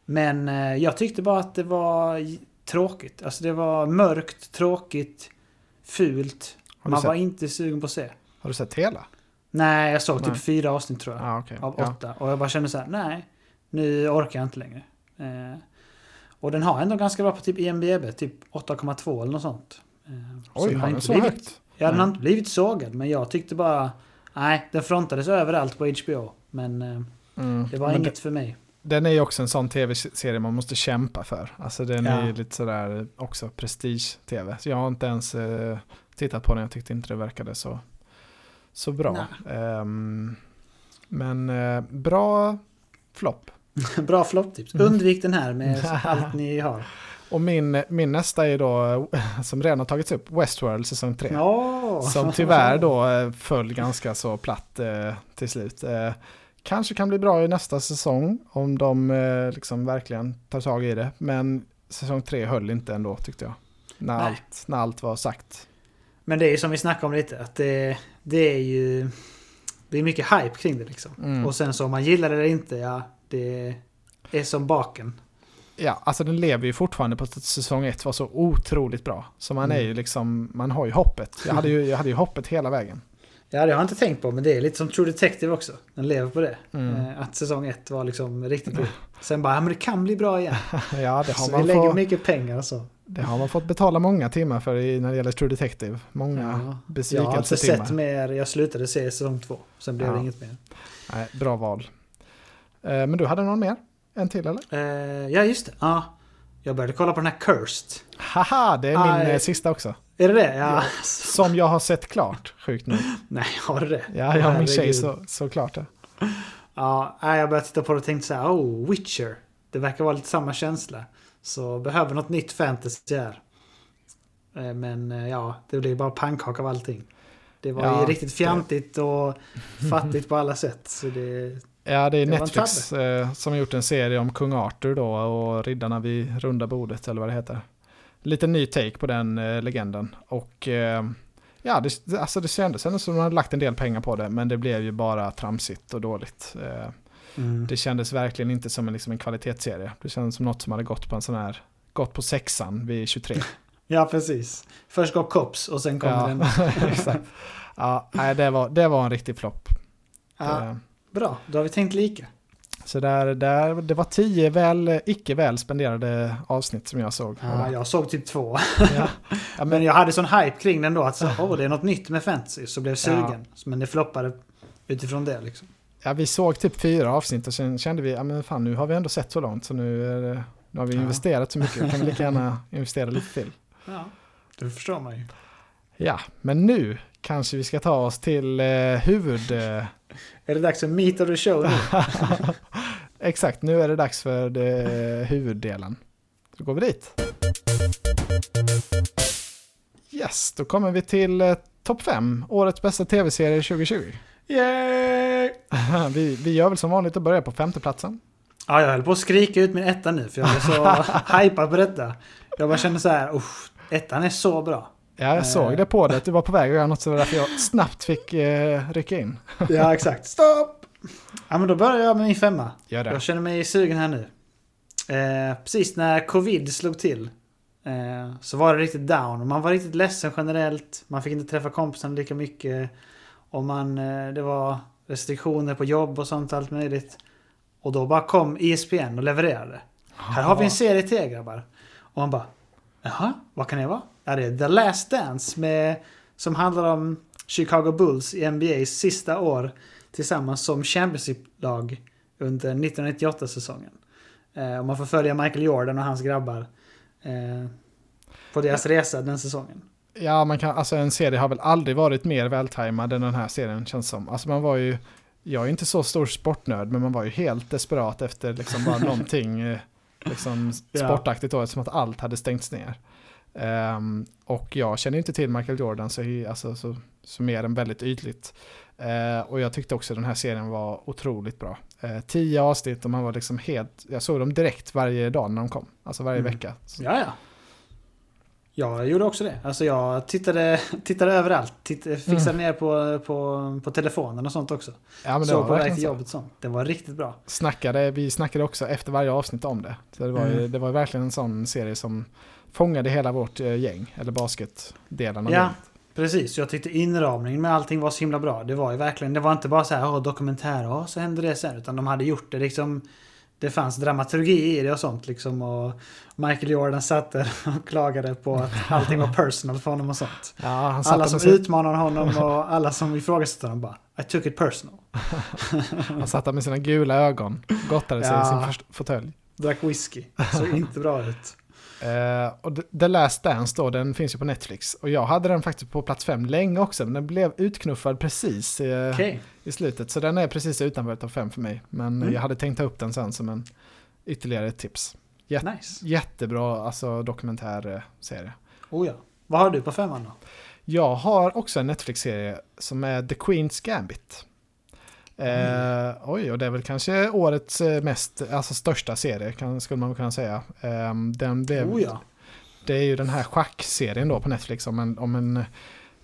Men eh, jag tyckte bara att det var tråkigt. Alltså det var mörkt, tråkigt, fult. Man sett? var inte sugen på att se. Har du sett hela? Nej, jag såg typ Nej. fyra avsnitt tror jag. Ah, okay. Av ja. åtta. Och jag bara kände så här, nej. Nu orkar jag inte längre. Eh, och den har ändå ganska bra på typ IMDB, typ 8,2 eller något sånt. Eh, Oj, den har den så blivit, högt? Ja, den har inte blivit sågad, men jag tyckte bara... Nej, den frontades överallt på HBO. Men eh, Mm. det var Men inget för mig. Den är ju också en sån tv-serie man måste kämpa för. Alltså den Ja. är ju lite sådär också prestige-tv. Så jag har inte ens eh, tittat på den. Jag tyckte inte det verkade så, så bra. Ehm, men eh, bra flopp. Bra flopptips. Mm. Undvik den här med allt ni har. Och min, min nästa är då, eh, som redan har tagits upp, Westworld säsong 3. Ja. Som tyvärr då eh, föll ganska så platt eh, till slut. Eh, kanske kan bli bra i nästa säsong om de eh, liksom verkligen tar tag i det. Men säsong tre höll inte ändå tyckte jag. När, Nej. allt, när allt var sagt. Men det är ju som vi snackade om lite, att det, det är ju... Det är mycket hype kring det liksom. Mm. Och sen så om man gillar det eller inte, ja, det är som baken. Ja, alltså den lever ju fortfarande på att säsong ett var så otroligt bra. Så man är Mm. ju liksom, man har ju hoppet. Jag hade ju, jag hade ju hoppet hela vägen. Ja, det har jag inte tänkt på, men det är lite som True Detective också. Den lever på det. Mm. Eh, Att säsong ett var liksom riktigt bra. Sen bara, ja men det kan bli bra igen. Ja, det har, Så vi man lägger få, mycket pengar och så. det har man fått betala många timmar för i, när det gäller True Detective. Många Ja. Jag har inte besvikelsetimmar. sett mer, jag slutade se säsong två. Sen blev Ja. det inget mer. Nej, bra val. Eh, men du hade någon mer? En till eller? Eh, ja, just det. Ja. Jag började kolla på den här Cursed. Haha, det är min eh, sista också. Är det det? Ja. Som jag har sett klart, sjukt nog. Nej, har du det? Ja, jag och min tjej så, så klart det. Ja, jag började titta på det och tänkte så här, oh, Witcher. Det verkar vara lite samma känsla. Så behöver något nytt fantasy här. Eh, Men eh, ja, det blev bara pannkaka av allting. Det var Ja, ju riktigt fjantigt och fattigt på alla sätt. Så det, Ja, det är Det Netflix eh, som har gjort en serie om kung Arthur då och riddarna vid runda bordet eller vad det heter. Lite ny take på den eh, legenden. Och eh, ja, det, alltså det kändes ändå som att de hade lagt en del pengar på det, men det blev ju bara tramsigt och dåligt. Eh, mm. det kändes verkligen inte som en, liksom en kvalitetsserie. Det kändes som något som hade gått på en sån här, gått på sexan vid 23. Ja, precis. Först går Cops och sen kommer ja, den. exakt. Ja, nej, det var, det var en riktig flopp. Ja, Eh, bra, då har vi tänkt lika. Så där, där, det var tio väl, icke väl spenderade avsnitt som jag såg. Ja, jag såg typ två. Ja. Ja, Men men, jag hade sån hype kring den då att så, oh, det är något nytt med fantasy. Så blev jag sugen. Men det floppade utifrån det liksom. ja, vi såg typ fyra avsnitt och sen kände vi, ja men fan nu har vi ändå sett så långt så nu, nu har vi investerat så mycket, kan vi lika gärna investera lite till. Ja, det förstår man ju. Ja, men nu kanske vi ska ta oss till eh, huvud... Eh, Är det dags för Meet of the Show nu? exakt, nu är det dags för det, huvuddelen. Så går vi dit. Yes, då kommer vi till eh, topp 5, årets bästa tv-serie 2020. Yay! vi, vi gör väl som vanligt och börjar på femteplatsen. Ja, jag höll på att skrika ut min etta nu för jag blev så hypad på detta. Jag bara kände så här, usch, ettan är så bra. Ja, jag såg det på dig att du var på väg att göra något så var därför jag snabbt fick eh, rycka in. Ja, exakt. Stopp! Ja, men då börjar jag med min femma. Gör det. Jag känner mig sugen här nu. Eh, precis när covid slog till eh, så var det riktigt down. Man var riktigt ledsen generellt. Man fick inte träffa kompisarna lika mycket. Och man, eh, det var restriktioner på jobb och sånt allt möjligt. Och då bara kom E ESPN och levererade. Här har vi en serie till er grabbar. Och man bara, jaha, vad kan det vara? Ja, det är The Last Dance med, som handlar om Chicago Bulls i NBAs sista år tillsammans som Championship-lag under 1998-säsongen. Eh, och man får följa Michael Jordan och hans grabbar eh, på deras resa den säsongen. Ja, man kan, alltså en serie har väl aldrig varit mer vältajmad än den här serien känns som. Alltså man var ju, jag är inte så stor sportnörd, men man var ju helt desperat efter liksom bara någonting eh, liksom Ja. sportaktigt då, som att allt hade stängts ner. Ehm, och jag känner inte till Michael Jordan så, alltså, så, så mer än väldigt ytligt. Eh, och jag tyckte också den här serien var otroligt bra. Eh, tio avsnitt och man var liksom helt, jag såg dem direkt varje dag när de kom, alltså varje Mm. vecka. Ja, ja. Jag gjorde också det. Alltså jag tittade, tittade överallt. Tittade, fixade ner på, på, på telefonen och sånt också. Ja, men det Så på väg till jobbet sånt. Det var riktigt bra. Snackade, vi snackade också efter varje avsnitt om det. Så det, var Mm. det var verkligen en sån serie som fångade hela vårt eh, gäng, eller basketdelen av Ja, gänget. precis. Jag tyckte inramningen med allting var så himla bra. Det var ju verkligen, det var inte bara så här, åh, dokumentär, åh, så hände det sen. Utan de hade gjort det liksom, det fanns dramaturgi i det och sånt liksom. Och Michael Jordan satt där och klagade på att allting var personal för honom och sånt. Ja, Alla som sin, utmanade honom och alla som ifrågasatte honom bara, I took it personal. han satt där med sina gula ögon, gottade sig i Ja. sin först- fåtölj. Drack whisky. Såg inte bra ut. Eh, och The- Last Dance då, den finns ju på Netflix. Och jag hade den faktiskt på plats fem länge också, men den blev utknuffad precis eh, Okej. i slutet. Så den är precis utanför topp fem för mig. Men Mm. jag hade tänkt ta upp den sen som en ytterligare ett tips. Nice. Jättebra alltså, dokumentärserie. Oh ja. Vad har du på femman då? Jag har också en Netflix-serie som är The Queen's Gambit. Eh, oj, och det är väl kanske årets eh, mest, alltså största serie, kan, skulle man kunna säga. Eh, den blev, Oh ja. Det är ju den här schackserien då på Netflix om en, om en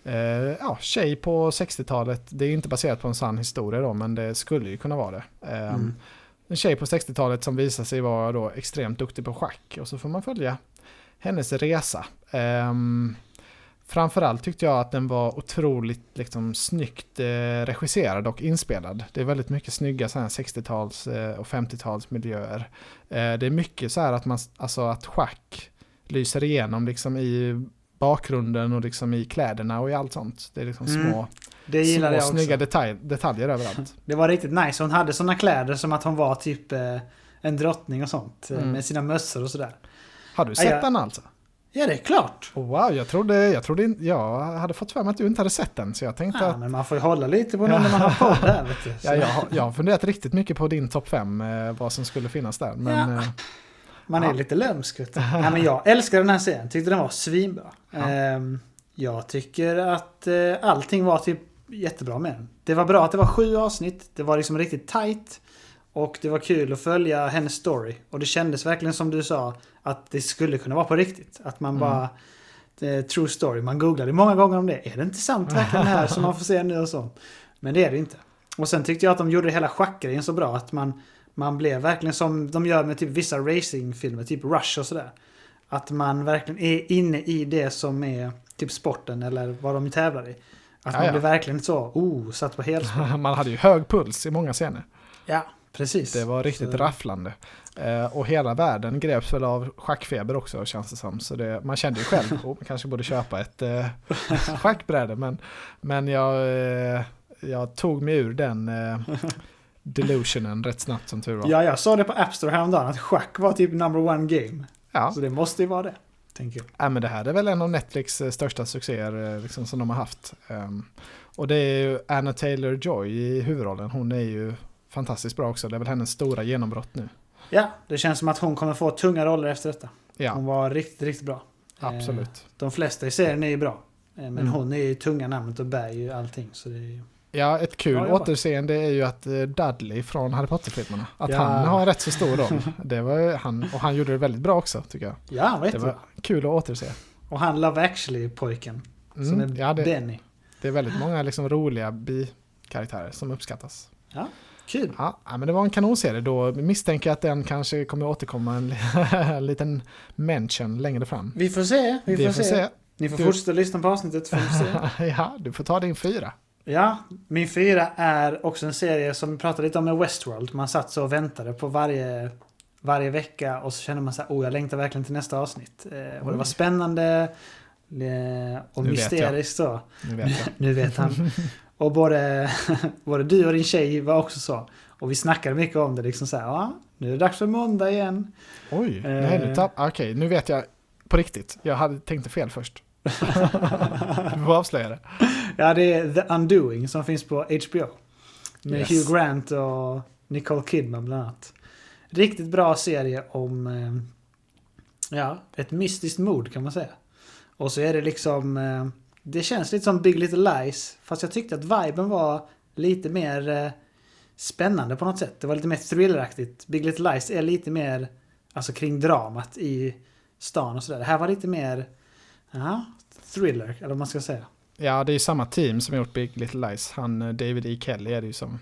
eh, ja, tjej på 60-talet. Det är ju inte baserat på en sann historia då, men det skulle ju kunna vara det. Eh, Mm. En tjej på 60-talet som visar sig vara då extremt duktig på schack och så får man följa hennes resa. Um, framförallt tyckte jag att den var otroligt liksom, snyggt eh, regisserad och inspelad. Det är väldigt mycket snygga så här 60-tals eh, och 50-tals miljöer. Eh, det är mycket så här att, man, alltså, att schack lyser igenom liksom, i bakgrunden och liksom, i kläderna och i allt sånt. Det är liksom Mm. små, Det små jag också. snygga detalj, detaljer överallt. Det var riktigt nice. Hon hade såna kläder som att hon var typ eh, en drottning och sånt. eh, Mm. Med sina mössor och sådär. Har du sett ja. den alltså? Ja, det är klart. Oh, wow, jag trodde, jag trodde in, jag hade fått för mig att du inte hade sett den, så jag tänkte Ja, att men man får ju hålla lite på den när man har på det här, vet du. Ja, jag, har- jag har funderat riktigt mycket på din topp 5, eh, vad som skulle finnas där. Men Ja. eh, Man är Ja. lite lömsk. vet du. Nej, men jag älskar den här serien. Tyckte den var svinbra. Ja. Ehm, jag tycker att eh, allting var typ jättebra med den. Det var bra att det var sju avsnitt. Det var liksom riktigt tight. Och det var kul att följa hennes story. Och det kändes verkligen som du sa att det skulle kunna vara på riktigt. Att man Mm. bara... true story. Man googlade många gånger om det. Är det inte sant verkligen det här som man får se nu och så? Men det är det inte. Och sen tyckte jag att de gjorde hela schackgrejen så bra att man, man blev verkligen som de gör med typ vissa racingfilmer, typ Rush och sådär. Att man verkligen är inne i det som är typ sporten eller vad de tävlar i. Att man Ja, ja. blir verkligen så, oh, satt på helspänn. man hade ju hög puls i många scener. Ja, precis. Det var riktigt Så- rafflande. Eh, och hela världen greps väl av schackfeber också känns det som. Så det, man kände ju själv, oh, man kanske borde köpa ett eh, schackbräde. Men, men jag, eh, jag tog mig ur den eh, delusionen rätt snabbt som tur var. Ja, jag sa det på App Store häromdagen att schack var typ number one game. Ja. Så det måste ju vara det, tänker jag. Ja, men det här är väl en av Netflix eh, största succéer eh, liksom, som de har haft. Ehm, och det är ju Anna Taylor-Joy i huvudrollen. Hon är ju fantastiskt bra också. Det är väl hennes stora genombrott nu. Ja, det känns som att hon kommer få tunga roller efter detta. Ja, Hon var riktigt, riktigt bra. Eh, absolut. De flesta i serien är ju bra. Eh, Men Mm. hon är ju tunga namnet och bär ju allting. Så det är. Ja, ett kul återseende är ju att eh, Dudley från Harry Potter-filmerna, att Ja. han har rätt så stor roll. Det var han, och han gjorde det väldigt bra också tycker jag. Ja, han var Det var kul att återse. Och han Love actually-pojken. Som Mm, är ja, det, Benny. det är väldigt många liksom roliga bikaraktärer som uppskattas. Kul. Ja, men det var en kanonserie. Då misstänker jag att den kanske kommer återkomma en, en liten mention längre fram. Vi får se. Vi får, se. Ni får Du- fortsätta lyssna på avsnittet. Får se. ja, du får ta din fyra. Ja, min fyra är också en serie som vi pratade lite om med Westworld. Man satt så och väntade på varje, varje vecka och så kände man så här, oh jag längtar verkligen till nästa avsnitt. Eh, och det var spännande och Nu mysteriskt så. Nu vet jag. Nu vet han. Och både, både du och din tjej var också så. Och vi snackade mycket om det liksom så här, ja, nu är det dags för måndag igen. Oj, Eh. nej nu tapp... Okej, nu vet jag på riktigt. Jag hade tänkt fel först. du får avslöja det. Ja, det är The Undoing som finns på HBO. Med Yes. Hugh Grant och Nicole Kidman bland annat. Riktigt bra serie om eh, ja, ett mystiskt mord kan man säga. Och så är det liksom... Det känns lite som Big Little Lies. Fast jag tyckte att viben var lite mer eh, spännande på något sätt. Det var lite mer thrilleraktigt. Big Little Lies är lite mer alltså kring dramat i stan och sådär. Det här var lite mer... Ja, thriller, eller vad man ska säga. Ja, det är ju samma team som gjort Big Little Lies. Han eh, David E. Kelly är det ju som,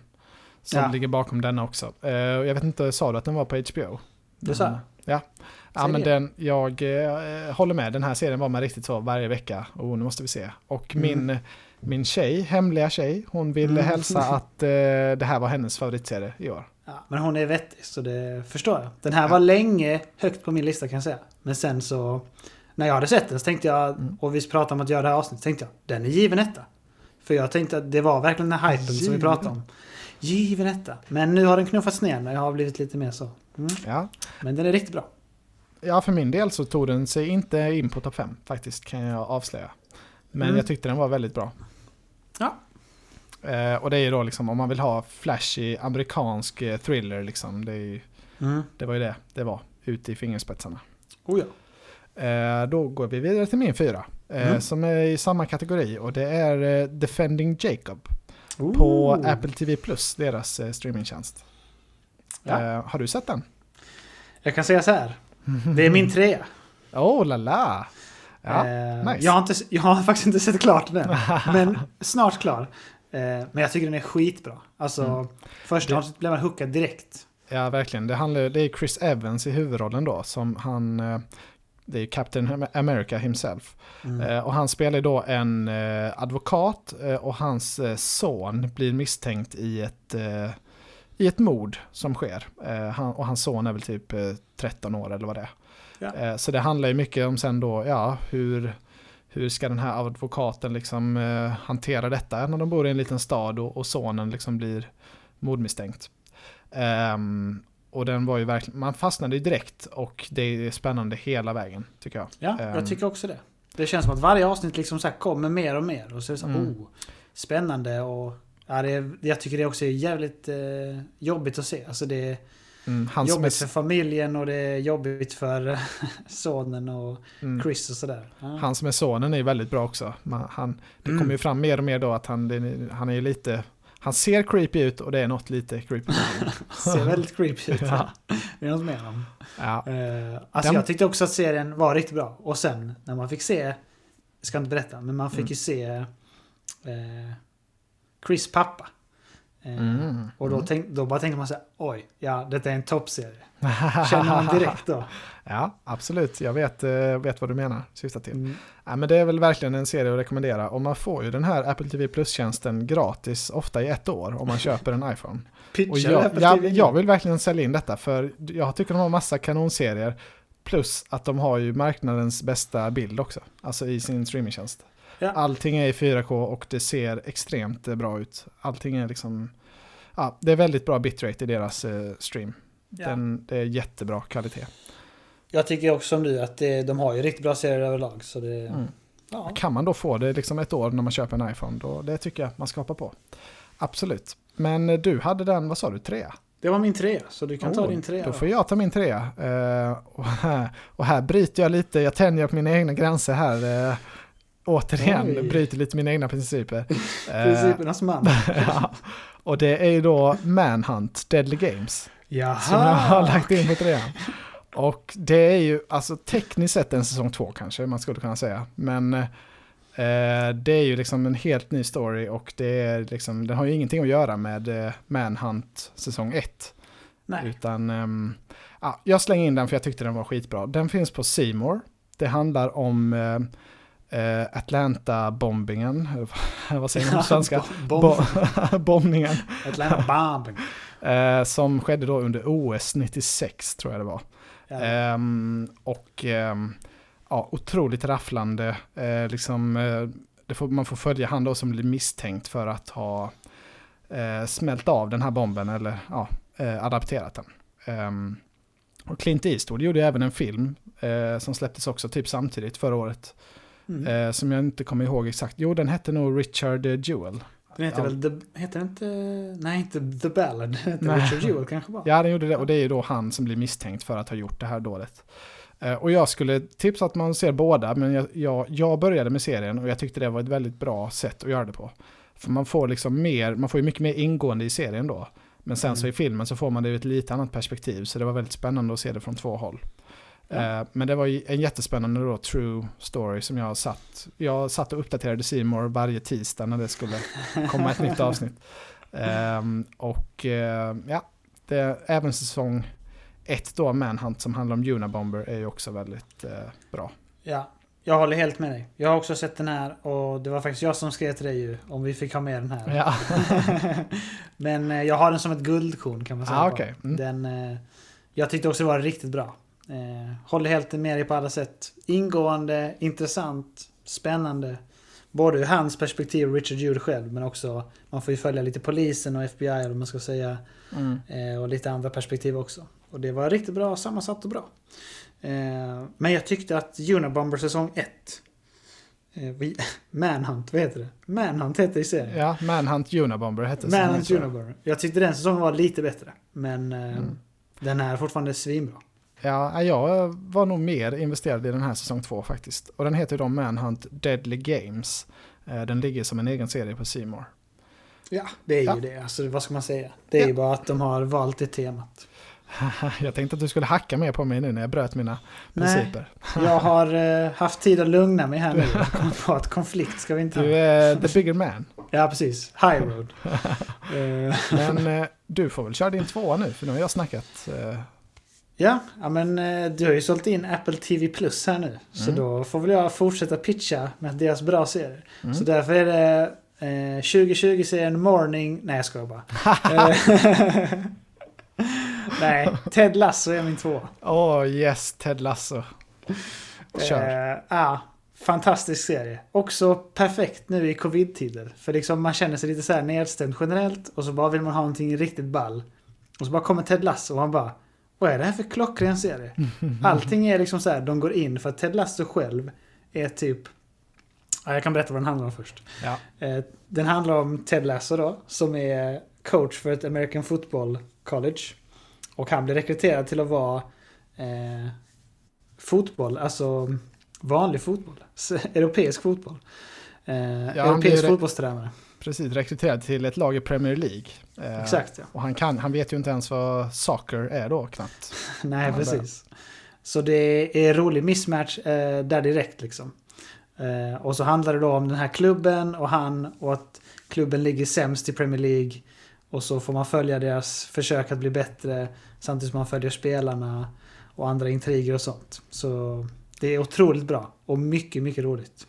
som Ja. ligger bakom denna också. Eh, jag vet inte, sa du att den var på HBO? Det sa. Ja. Ja, men den, jag eh, håller med. Den här serien var man riktigt så varje vecka. Och nu måste vi se. Och Mm. min, min tjej, hemliga tjej, hon ville Mm. hälsa att eh, det här var hennes favoritserie i år. Ja, men hon är vettig, så det förstår jag. Den här var länge högt på min lista kan jag säga. Men sen så, när jag hade sett den så tänkte jag, Mm. och vi pratade om att göra det här avsnittet, tänkte jag, den är given etta. För jag tänkte att det var verkligen den här hypen som vi Given. pratade om. Given etta. Men nu har den knuffats ner när jag har blivit lite mer så. Mm. Ja. Men den är riktigt bra. Ja, för min del så tog den sig inte in på topp 5 faktiskt, kan jag avslöja. Men Mm. jag tyckte den var väldigt bra. Ja. Eh, och det är ju då liksom om man vill ha flashy amerikansk eh, thriller liksom. Det, ju, Mm. det var ju det det var, ute i fingerspetsarna. Oh ja. Eh, då går vi vidare till min fyra. Eh, Mm. Som är i samma kategori och det är eh, Defending Jacob Oh. på Apple TV Plus, deras eh, streamingtjänst. Ja. Har du sett den? Jag kan säga så här. Det är min trea. Oh la la! Ja, Eh, nice. jag, har inte, jag har faktiskt inte sett klart den. Men snart klar. Eh, men jag tycker den är skitbra. Alltså, Mm. första Det- blev man hookad direkt. Ja, verkligen. Det, handlar, det är Chris Evans i huvudrollen då, som han... eh, Det är Captain America himself. Mm. Eh, Och han spelar då en eh, advokat eh, och hans son blir misstänkt i ett, i ett mord som sker. Eh, Han, och hans son är väl typ eh, 13 år eller vad det är. Ja. Eh, Så det handlar ju mycket om sen då, ja, hur, hur ska den här advokaten liksom eh, hantera detta när de bor i en liten stad och, och sonen liksom blir mordmisstänkt. Ehm, och den var ju verkligen, man fastnade ju direkt och det är spännande hela vägen tycker jag. Ja, Ehm. jag tycker också det. Det känns som att varje avsnitt liksom så kommer mer och mer. Och så är det så Mm. oh, spännande och... Ja, det är, jag tycker det också är jävligt eh, jobbigt att se. Alltså det är Mm, jobbigt är, för familjen och det är jobbigt för sonen och mm, Chris och sådär. Ja. han som är sonen är ju väldigt bra också. Man, han, det Mm. kommer ju fram mer och mer då att han, det, han är ju lite, han ser creepy ut och det är något lite creepy. Ser väldigt creepy ut. Ja. Det är något med honom. ja. Eh, alltså Den- jag tyckte också att serien var riktigt bra. Och sen när man fick se, jag ska inte berätta, men man fick Mm. ju se eh, Chris pappa. Eh, Mm. Och då, Mm. tänk, då bara tänkte man så här, oj, ja detta är en toppserie. Känner man direkt då. Ja, absolut. Jag vet, eh, vet vad du menar, syftar till. Mm. Ja, men det är väl verkligen en serie att rekommendera. Och man får ju den här Apple TV Plus-tjänsten gratis, ofta i ett år, om man köper en iPhone. Pitchar Och jag, jag, jag vill verkligen sälja in detta, för jag tycker de har massa kanonserier. Plus att de har ju marknadens bästa bild också, alltså i sin streamingtjänst. Ja. Allting är i 4K och det ser extremt eh, bra ut. Allting är liksom, ja, det är väldigt bra bitrate i deras eh, stream. Ja. Den, det är jättebra kvalitet. Jag tycker också som du att det, de har ju riktigt bra serier överlag. Så det, Mm. ja. Kan man då få det liksom ett år när man köper en iPhone, då, det tycker jag man ska hoppa på. Absolut. Men eh, du hade den, vad sa du, trea? Det var min trea, så du kan ta Oh, din trea. Då då. får jag ta min trea. Eh, och, här, och här bryter jag lite, jag tänjer på mina egna gränser här. Eh, återigen, Oj. bryter lite mina egna principer. Eh, Principernas man. ja. Och det är ju då Manhunt, Deadly Games. Jaha! Som jag har lagt in på trean. Och det är ju, alltså tekniskt sett en säsong två kanske man skulle kunna säga. Men eh, det är ju liksom en helt ny story och det är liksom, den har ju ingenting att göra med eh, Manhunt säsong ett. Nej. Utan, ehm, ja, jag slänger in den för jag tyckte den var skitbra. Den finns på Seymour. Det handlar om eh, eh, Atlanta-bombingen. Vad säger man på svenska? Bomb. Bo- bombningen. Atlanta Bomb. Eh, som skedde då under OS 96 tror jag det var. Ja. Ehm, och ehm, ja, otroligt rafflande. Eh, liksom, får, man får följa han då som blir misstänkt för att ha smält av den här bomben eller ja, adapterat den. Ehm, och Clint Eastwood gjorde även en film som släpptes också typ samtidigt förra året. Mm. Eh, som jag inte kommer ihåg exakt. Jo, den hette nog Richard eh, Jewell. Den heter ja. väl The... Heter den inte... Nej, inte The Ballad. Den heter Nej. Richard Jewell kanske bara. Ja, den gjorde det. Och det är ju då han som blir misstänkt för att ha gjort det här dådet. Eh, Och jag skulle tipsa att man ser båda, men jag, jag, jag började med serien och jag tyckte det var ett väldigt bra sätt att göra det på. För man får liksom mer, man får ju mycket mer ingående i serien då. Men sen så i Mm. filmen så får man det ur ett lite annat perspektiv, så det var väldigt spännande att se det från två håll. Ja. Eh, men det var en jättespännande då, true story som jag satt. Jag satt och uppdaterade Seymour varje tisdag när det skulle komma ett nytt avsnitt. Ehm, och eh, ja, det, även säsong ett då, Manhunt, som handlar om Unabomber, är ju också väldigt eh, bra. Ja, jag håller helt med dig. Jag har också sett den här och det var faktiskt jag som skrev till dig ju om vi fick ha med den här. Ja, Men jag har den som ett guldkorn kan man säga. ah, okej. Mm. Den, jag tyckte också det var riktigt bra. Eh, håller helt med dig på alla sätt. Ingående, intressant, spännande. Både ur hans perspektiv och Richard Jude själv men också man får ju följa lite polisen och FBI eller man ska säga. Mm. Eh, och lite andra perspektiv också. Och det var riktigt bra sammansatt och bra. Eh, men jag tyckte att Unabomber säsong 1 eh, Manhunt, vad heter det? Manhunt heter det i serien. Ja, Manhunt Unabomber hette Manhunt. Unabomber. Jag tyckte den säsongen var lite bättre. Men eh, Mm. den är fortfarande svinbra. Ja, jag var nog mer investerad i den här säsong två faktiskt. Och den heter ju då Manhunt Deadly Games. Eh, Den ligger som en egen serie på More. Ja, det är Ja. ju det. Alltså, vad ska man säga? Det är Ja. ju bara att de har valt det temat. jag tänkte att du skulle hacka mer på mig nu när jag bröt mina Nej. principer. Jag har eh, haft tid att lugna mig här nu. Jag kom på att konflikt ska vi inte Du ha. är the bigger man. Ja, precis. High road. Eh, Men du får väl köra din tvåa nu, för nu har jag snackat. Eh, Ja, ja men eh, du har ju sålt in Apple TV Plus här nu. Så Mm. då får väl jag fortsätta pitcha med deras bra serier. Mm. Så därför är det eh, 2020-serien Morning... Nej, jag skojar bara. Eh, Nej, Ted Lasso är min två. Åh yes, Ted Lasso. Kör. Eh, ja, fantastisk serie. Också perfekt nu i covid-tider. För liksom man känner sig lite så här nedstämd generellt och så bara vill man ha någonting riktigt ball. Och så bara kommer Ted Lasso och man bara Vad är det här för klockren serie? Allting är liksom så här, de går in för att Ted Lasso själv är typ ja, Jag kan berätta vad den handlar om först. Ja. Eh, Den handlar om Ted Lasso då, som är coach för ett American Football College. Och han blir rekryterad till att vara eh, fotboll, alltså vanlig fotboll. Europeisk fotboll. Eh, han europeisk fotbollstränare. Precis, rekryterad till ett lag i Premier League. Eh, Exakt ja. Och han, kan, han vet ju inte ens vad soccer är då knappt. Nej, precis. Så det är rolig mismatch eh, där direkt liksom. Eh, och så handlar det då om den här klubben och han och att klubben ligger sämst i Premier League. Och så får man följa deras försök att bli bättre samtidigt som man följer spelarna och andra intriger och sånt. Så det är otroligt bra och mycket, mycket roligt.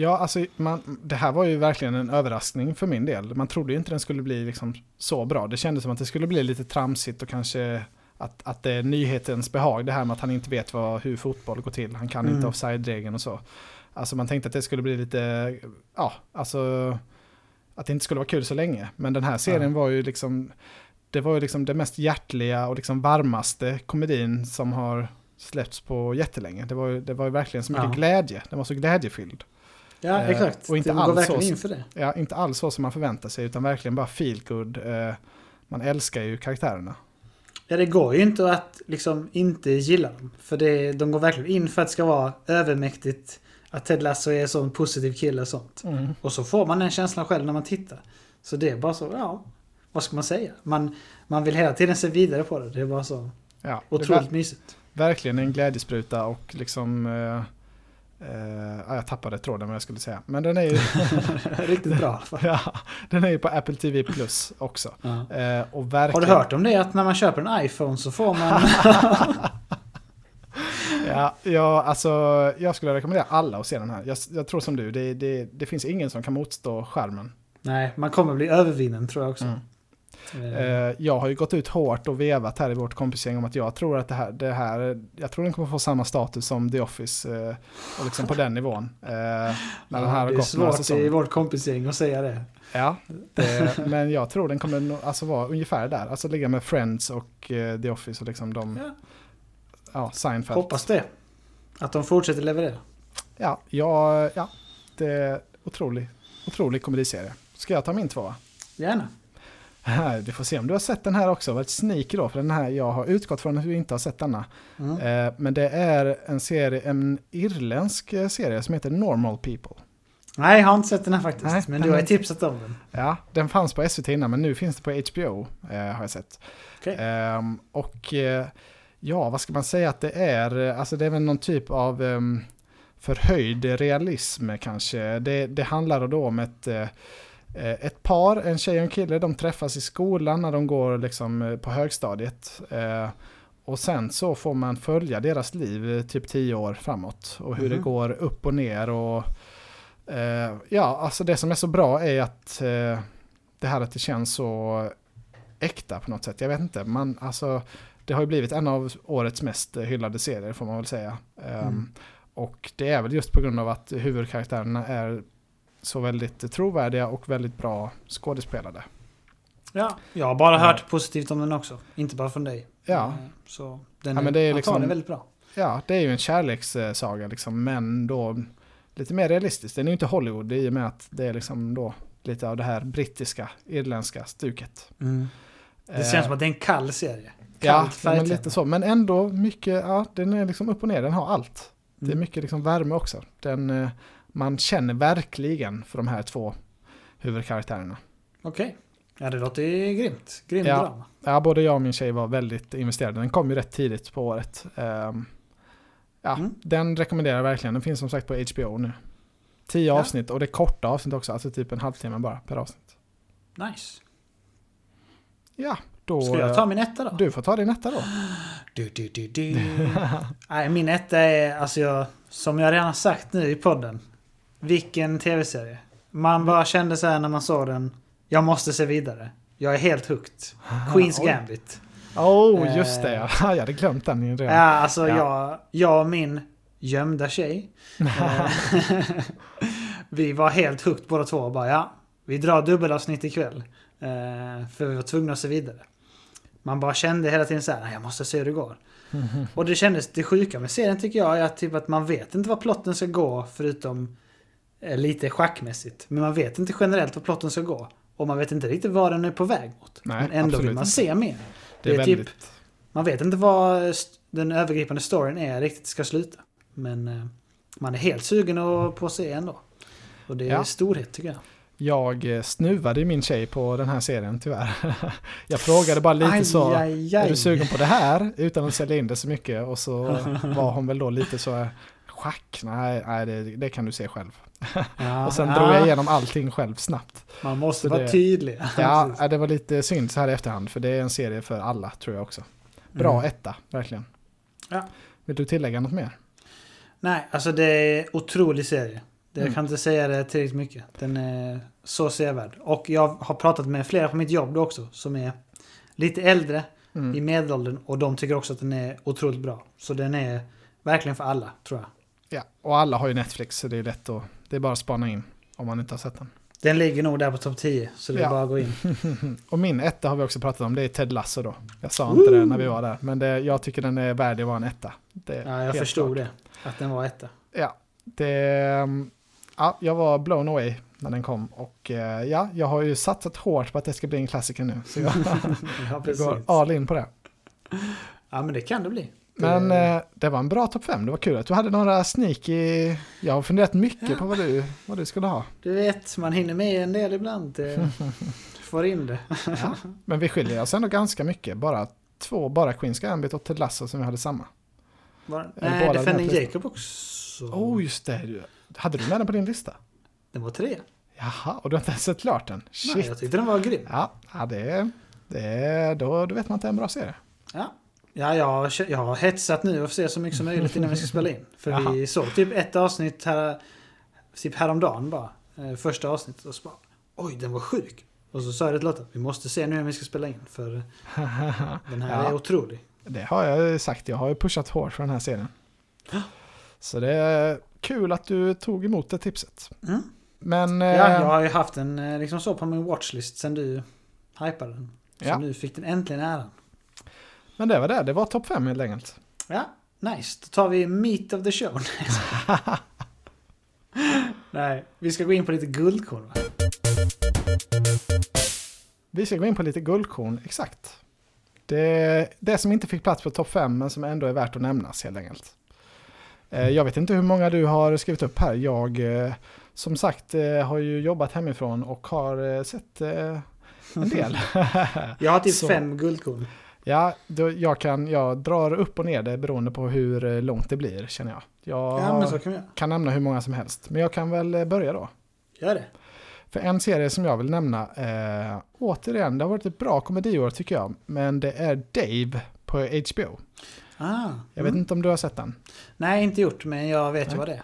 Ja, alltså man, det här var ju verkligen en överraskning för min del. Man trodde ju inte den skulle bli liksom så bra. Det kändes som att det skulle bli lite tramsigt och kanske att, att det är nyhetens behag. Det här med att han inte vet vad, hur fotboll går till. Han kan Mm. inte offside-regeln och så. Alltså man tänkte att det skulle bli lite, ja, alltså att det inte skulle vara kul så länge. Men den här serien var ju liksom, det var ju liksom det mest hjärtliga och liksom varmaste komedin som har släppts på jättelänge. Det var ju, det var ju verkligen så mycket Ja. glädje. Den var så glädjefylld. Ja, Eh, exakt. och inte det går alls verkligen så- in för det. Ja, inte alls så som man förväntar sig, utan verkligen bara feel good. Eh, man älskar ju karaktärerna. Ja, det går ju inte att liksom inte gilla dem. För det, de går verkligen in för att det ska vara övermäktigt. Att Ted Lasso är en sån positiv kille och sånt. Och så får man den känslan själv när man tittar. Så det är bara så, ja, vad ska man säga? Man, man vill hela tiden se vidare på det. Det är bara så Ja, otroligt mysigt. verkligen en glädjespruta och liksom... Eh, ja, jag tappade tråden vad jag skulle säga. Men den är ju, Riktigt bra ja, den är ju på Apple TV Plus också. Ja. Eh, och Har verkligen, du hört om det? Att när man köper en iPhone så får man... Ja, ja, alltså jag skulle rekommendera alla att se den här. Jag, jag tror som du, det, det, det finns ingen som kan motstå skärmen. Nej, man kommer bli övervinnen tror jag också. Mm. Eh, Eh, jag har ju gått ut hårt och vevat här i vårt kompisgäng om att jag tror att det här, det här jag tror den kommer få samma status som The Office eh, och liksom på den nivån. Eh, när den här har det är svårt i vårt kompisgäng att säga det. Ja, det, men jag tror den kommer alltså vara ungefär där. Alltså ligga med Friends och eh, The Office och liksom de, Ja. ja, Seinfeld. Hoppas det. Att de fortsätter leverera. Ja, ja, ja, det är otrolig, otrolig komediserie. Ska jag ta min tvåa? Gärna. Här, Du får se om du har sett den här också. Varit sneaky då, för den här, jag har utgått från att du inte har sett denna. Mm. Eh, men det är en serie, en irländsk eh, serie som heter Normal People. Nej, jag har inte sett den här faktiskt. Nej, men du har ju tipsat om den. Ja, den fanns på SVT innan, men nu finns det på HBO, eh, har jag sett. Okej. Ehm, och ja, vad ska man säga att det är? Alltså det är väl någon typ av um, förhöjd realism kanske. Det, det handlar då om ett, ett par, en tjej och en kille, de träffas i skolan när de går liksom på högstadiet. Uh, och sen så får man följa deras liv typ tio år framåt. Och hur mm. det går upp och ner. Och, ja, alltså det som är så bra är att det här att det känns så äkta på något sätt. Jag vet inte, man, alltså, det har ju blivit en av årets mest hyllade serier får man väl säga. Ehm, mm. Um, och det är väl just på grund av att huvudkaraktärerna är så väldigt trovärdiga och väldigt bra skådespelade. Ja, jag har bara hört uh, positivt om den också. Inte bara från dig. Ja. Uh, så den ja, men det är liksom, väldigt bra. Ja, det är ju en kärlekssaga liksom, men då lite mer realistiskt. Den är ju inte Hollywood i och med att det är liksom då lite av det här brittiska, irländska stuket. Mm. Det känns uh, som att det är en kall serie. Ja, men lite så. Men ändå mycket, ja, den är liksom upp och ner, den har allt. Det är mm. mycket liksom värme också. Den, eh, man känner verkligen för de här två huvudkaraktärerna. Okej. Okay. Ja, det låter grymt. Grymt ja, drama. Ja, både jag och min tjej var väldigt investerade. Den kom ju rätt tidigt på året. Um, ja, mm. den rekommenderar jag verkligen. Den finns som sagt på HBO nu. Tio ja. avsnitt och det är korta avsnitt också, alltså typ en halvtimme bara per avsnitt. Nice. Ja, då, Ska jag ta min etta då? Du får ta din etta då. Du, du, du, du. Nej, min etta är, alltså jag, som jag redan sagt nu i podden. Vilken tv-serie. Man bara kände så här när man såg den. Jag måste se vidare. Jag är helt hooked. Queens Gambit. Oh, just det ja. Jag hade glömt den redan. Ja, alltså ja. Jag, jag och min gömda tjej. Eh, vi var helt hooked båda två och bara ja, vi drar dubbelavsnitt ikväll. Eh, för vi var tvungna att se vidare. Man bara kände hela tiden så här, jag måste se hur det går. Och det kändes, det sjuka med serien tycker jag är att, typ att man vet inte vad plotten ska gå förutom eh, lite schackmässigt. Men man vet inte generellt vad plotten ska gå. Och man vet inte riktigt vad den är på väg mot. Nej, men ändå vill man inte. se mer. Det är, det är typ, man vet inte vad den övergripande storyn är riktigt ska sluta. Men eh, man är helt sugen på att se ändå. Och det är ja. storhet tycker jag. Jag eh, snuvade min tjej på den här serien tyvärr. Jag frågade bara lite aj, så, aj, aj. är du sugen på det här? Utan att sälja in det så mycket. Och så var hon väl då lite så, schack, nej, nej det, det kan du se själv. Ja, och sen ja. drog jag igenom allting själv snabbt. Man måste så vara det, tydlig. Ja, det var lite synd så här i efterhand. För det är en serie för alla tror jag också. Bra mm. etta, verkligen. Ja. Vill du tillägga något mer? Nej, alltså det är otrolig serie. Jag mm. kan inte säga det tillräckligt mycket. Den är så sevärd. Och jag har pratat med flera på mitt jobb då också som är lite äldre mm. i medelåldern och de tycker också att den är otroligt bra. Så den är verkligen för alla, tror jag. Ja, och alla har ju Netflix så det är lätt att... Det är bara att spana in om man inte har sett den. Den ligger nog där på topp 10, så det är bara att gå in. och min etta har vi också pratat om, det är Ted Lasso då. Jag sa inte det när vi var där, men det, jag tycker den är värd att vara en etta. ja, jag förstod klart. det, att den var etta. Ja, det, ja, jag var blown away när den kom. Och eh, ja, jag har ju satsat hårt på att det ska bli en klassiker nu. Så jag, ja, går all in på det. Ja, men det kan det bli. Men eh, det var en bra topp 5. Det var kul att du hade några sneaky... Jag har funderat mycket ja. på vad du, vad du skulle ha. Du vet, man hinner med en del ibland. Får in det. ja. Men vi skiljer oss ändå ganska mycket. Bara två, bara Queens Gambit och Ted Lasso som vi hade samma. Var, nej, Defending Jacob också. Oh, just det. Hade du med den på din lista? Den var tre. Jaha, och du har inte ens sett klart den? Shit. Nej, jag tyckte den var grym. Ja, ja det, det, då, då vet man att det är en bra serie. Ja, ja jag, jag har hetsat nu och se så mycket som möjligt innan vi ska spela in. För Jaha. vi såg typ ett avsnitt här, typ häromdagen bara. Eh, första avsnittet och så bara, oj den var sjuk. Och så sa jag till Lotta, vi måste se nu när vi ska spela in. För den här ja. är otrolig. Det har jag sagt, jag har ju pushat hårt för den här serien. Så det är kul att du tog emot det tipset. Mm. Men... Ja, jag eh, har ju haft den eh, liksom så på min watchlist sen du hypade den. Så ja. nu fick den äntligen äran. Men det var det, det var topp 5 helt enkelt. Ja, nice. Då tar vi meet of the show. Nej, vi ska gå in på lite guldkorn va? Vi ska gå in på lite guldkorn, exakt. Det, det som inte fick plats på topp 5 men som ändå är värt att nämnas helt enkelt. Eh, jag vet inte hur många du har skrivit upp här. Jag eh, som sagt eh, har ju jobbat hemifrån och har sett en del. jag har typ Så. fem guldkorn. Ja, då jag, kan, jag drar upp och ner det beroende på hur eh, långt det blir känner jag. Jag Ja, men så kan göra. kan nämna hur många som helst. Men jag kan väl eh, börja då. Gör det. För en serie som jag vill nämna, eh, återigen, det har varit ett bra komediår tycker jag. Men det är Dave på HBO. Ah, Jag vet mm. inte om du har sett den? Nej, inte gjort, men jag vet ju vad det är.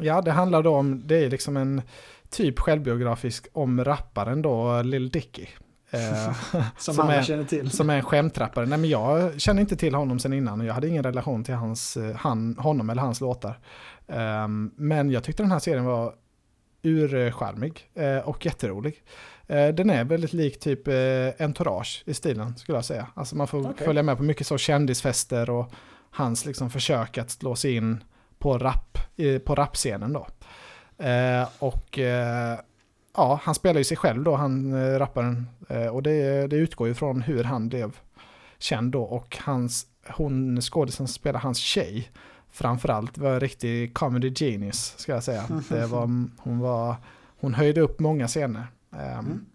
Ja, det handlar då om, det är liksom en typ självbiografisk om rapparen då, Lil Dicky. Eh, Som, Som alla är- känner till. som är en skämtrappare. Nej men jag känner inte till honom sen innan och jag hade ingen relation till hans, eh, han, honom eller hans låtar. Ehm, men jag tyckte den här serien var urcharmig eh, och jätterolig. Eh, den är väldigt lik typ eh, Entourage i stilen skulle jag säga. Alltså man får Okej. följa med på mycket så kändisfester och hans liksom försök att slå sig in på rap, på rapscenen då. Eh, och eh, ja, han spelar ju sig själv då, han eh, rapparen. Eh, och det, det utgår ju från hur han blev känd då. Och hans, hon skådisen spelar hans tjej, framförallt var en riktig comedy genius, ska jag säga. Det var, hon, var, hon höjde upp många scener. Ehm, Mm.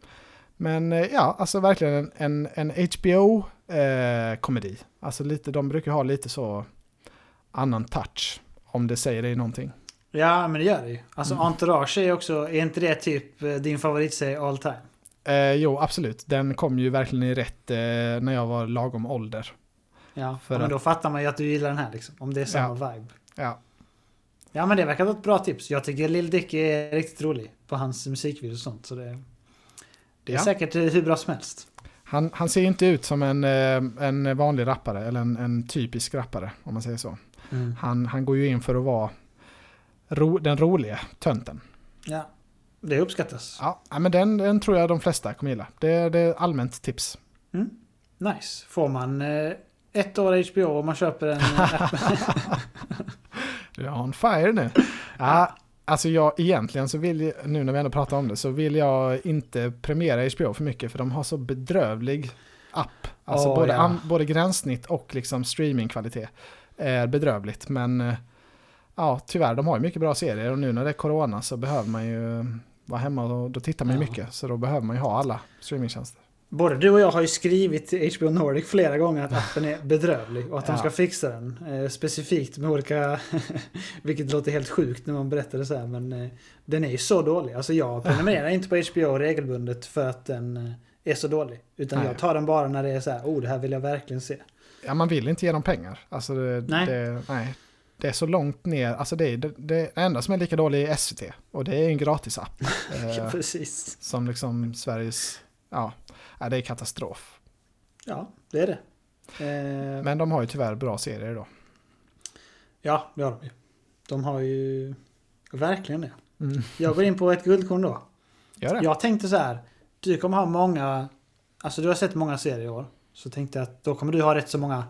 Men eh, ja, alltså verkligen en, en, en HBO-komedi. alltså lite, de brukar ha lite så annan touch, om det säger dig någonting. Ja, men det gör det ju. Alltså Mm. Entourage är också, är inte det typ eh, din favoritserie all time? Eh, jo, absolut. Den kom ju verkligen i rätt eh, när jag var lagom ålder. Ja, För men att- då fattar man ju att du gillar den här liksom. Om det är samma vibe. Ja, Ja men det verkar vara ett bra tips. Jag tycker Lil Dicky är riktigt rolig på hans musikvideos och sånt. Så det, det är Ja. säkert hur bra som helst. han, han ser ju inte ut som en, eh, en vanlig rappare, eller en, en typisk rappare, om man säger så. Han, han går ju in för att vara ro, den roliga tönten. Ja, det uppskattas. Ja, men den, den tror jag de flesta kommer gilla. Det, det är allmänt tips. Nice. Får man eh, ett år HBO om man köper en eh, app? Du är on fire nu. Ja, alltså jag egentligen så vill jag, nu när vi ändå pratar om det, så vill jag inte premiera HBO för mycket för de har så bedrövlig app. Alltså Åh, både, ja. både gränssnitt och liksom streamingkvalitet är bedrövligt. Men eh, ja, tyvärr, de har ju mycket bra serier och nu när det är corona så behöver man ju vara hemma och då tittar man ju Ja. mycket. Så då behöver man ju ha alla streamingtjänster. Både du och jag har ju skrivit till HBO Nordic flera gånger att appen är bedrövlig och att de Ja. ska fixa den. Eh, specifikt med olika... vilket låter helt sjukt när man berättar det så här men eh, den är ju så dålig. Alltså jag prenumererar inte på HBO regelbundet för att den eh, är så dålig. Utan Nej. jag tar den bara när det är så här, oh det här vill jag verkligen se. Ja, man vill inte ge dem pengar. Alltså det, Nej. Det, nej. Det är så långt ner. Alltså det, är- det, det enda som är lika dåligt är SVT. Och det är en gratisapp. Ja, eh, precis. som liksom Sveriges... Ja, ja, det är katastrof. Ja, det är det. Eh, Men de har ju tyvärr bra serier då. Ja, det har de ju. De har ju verkligen det. Mm. Jag går in på ett guldkorn då. Gör det? Jag tänkte så här. Du kommer ha många... Alltså du har sett många serier i år. Så tänkte jag att då kommer du ha rätt så många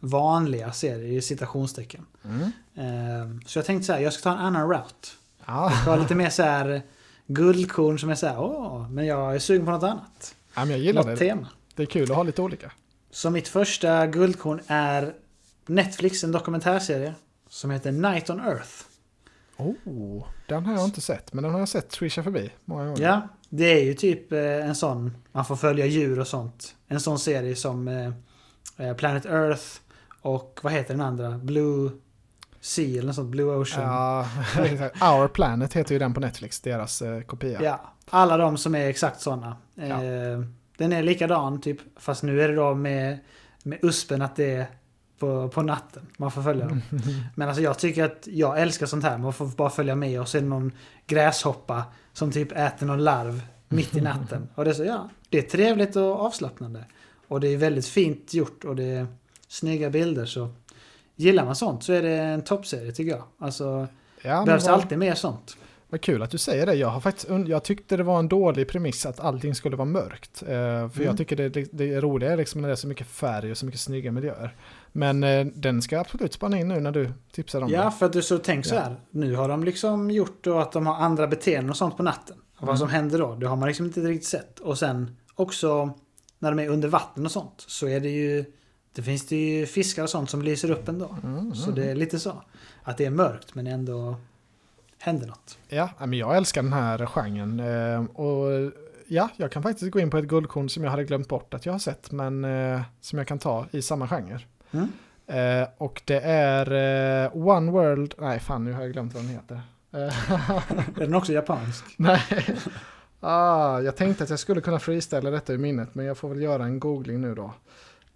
vanliga serier i citationstecken. Mm. Eh, Så jag tänkte så här, jag ska ta en annan route. Ja. Jag ska ha lite mer så här guldkorn som är så här, åh, men jag är sugen på något annat. ja, men jag gillar Något det. tema. Det är kul att ha lite olika. Så mitt första guldkorn är Netflix, en dokumentärserie. Som heter Night on Earth. Oh, den har jag inte sett, men den har jag sett swisha förbi många gånger. Ja, det är ju typ eh, en sån, man får följa djur och sånt. En sån serie som eh, eh, Planet Earth och vad heter den andra? Blue Sea eller något sånt, Blue Ocean. Ja. Ja, Our Planet heter ju den på Netflix, deras eh, kopia. alla de som är exakt såna. Eh, Ja. Den är likadan typ, fast nu är det då med, med uspen att det är på, på natten. Man får följa dem. Men alltså jag tycker att jag älskar sånt här. Man får bara följa med och det någon gräshoppa som typ äter någon larv mitt i natten. Och det är så, ja, det är trevligt och avslappnande. Och det är väldigt fint gjort och det är snygga bilder så gillar man sånt så är det en toppserie tycker jag. Alltså, Ja, behövs vad, alltid mer sånt. vad kul att du säger det. Jag, har faktiskt, jag tyckte det var en dålig premiss att allting skulle vara mörkt. Eh, för Mm. jag tycker det, det, det är roliga är liksom när det är så mycket färg och så mycket snygga miljöer. Men eh, den ska jag absolut spana in nu när du tipsar om Ja, den. för att du så tänk så Ja. här. Nu har de liksom gjort då att de har andra beteenden och sånt på natten. Och vad Mm. som händer då, det har man liksom inte riktigt sett. Och sen också när de är under vatten och sånt så är det ju det finns det ju fiskar och sånt som lyser upp ändå. Mm, Så mm. det är lite så. Att det är mörkt men ändå händer något. Ja, men jag älskar den här genren. eh, Och ja, jag kan faktiskt gå in på ett guldkorn som jag hade glömt bort att jag har sett, men eh, som jag kan ta i samma genre. Mm. Eh, och det är eh, One World, nej fan nu har jag glömt vad den heter. Är den också japansk? nej. Ah, jag tänkte att jag skulle kunna freestyla detta i minnet, men jag får väl göra en googling nu då.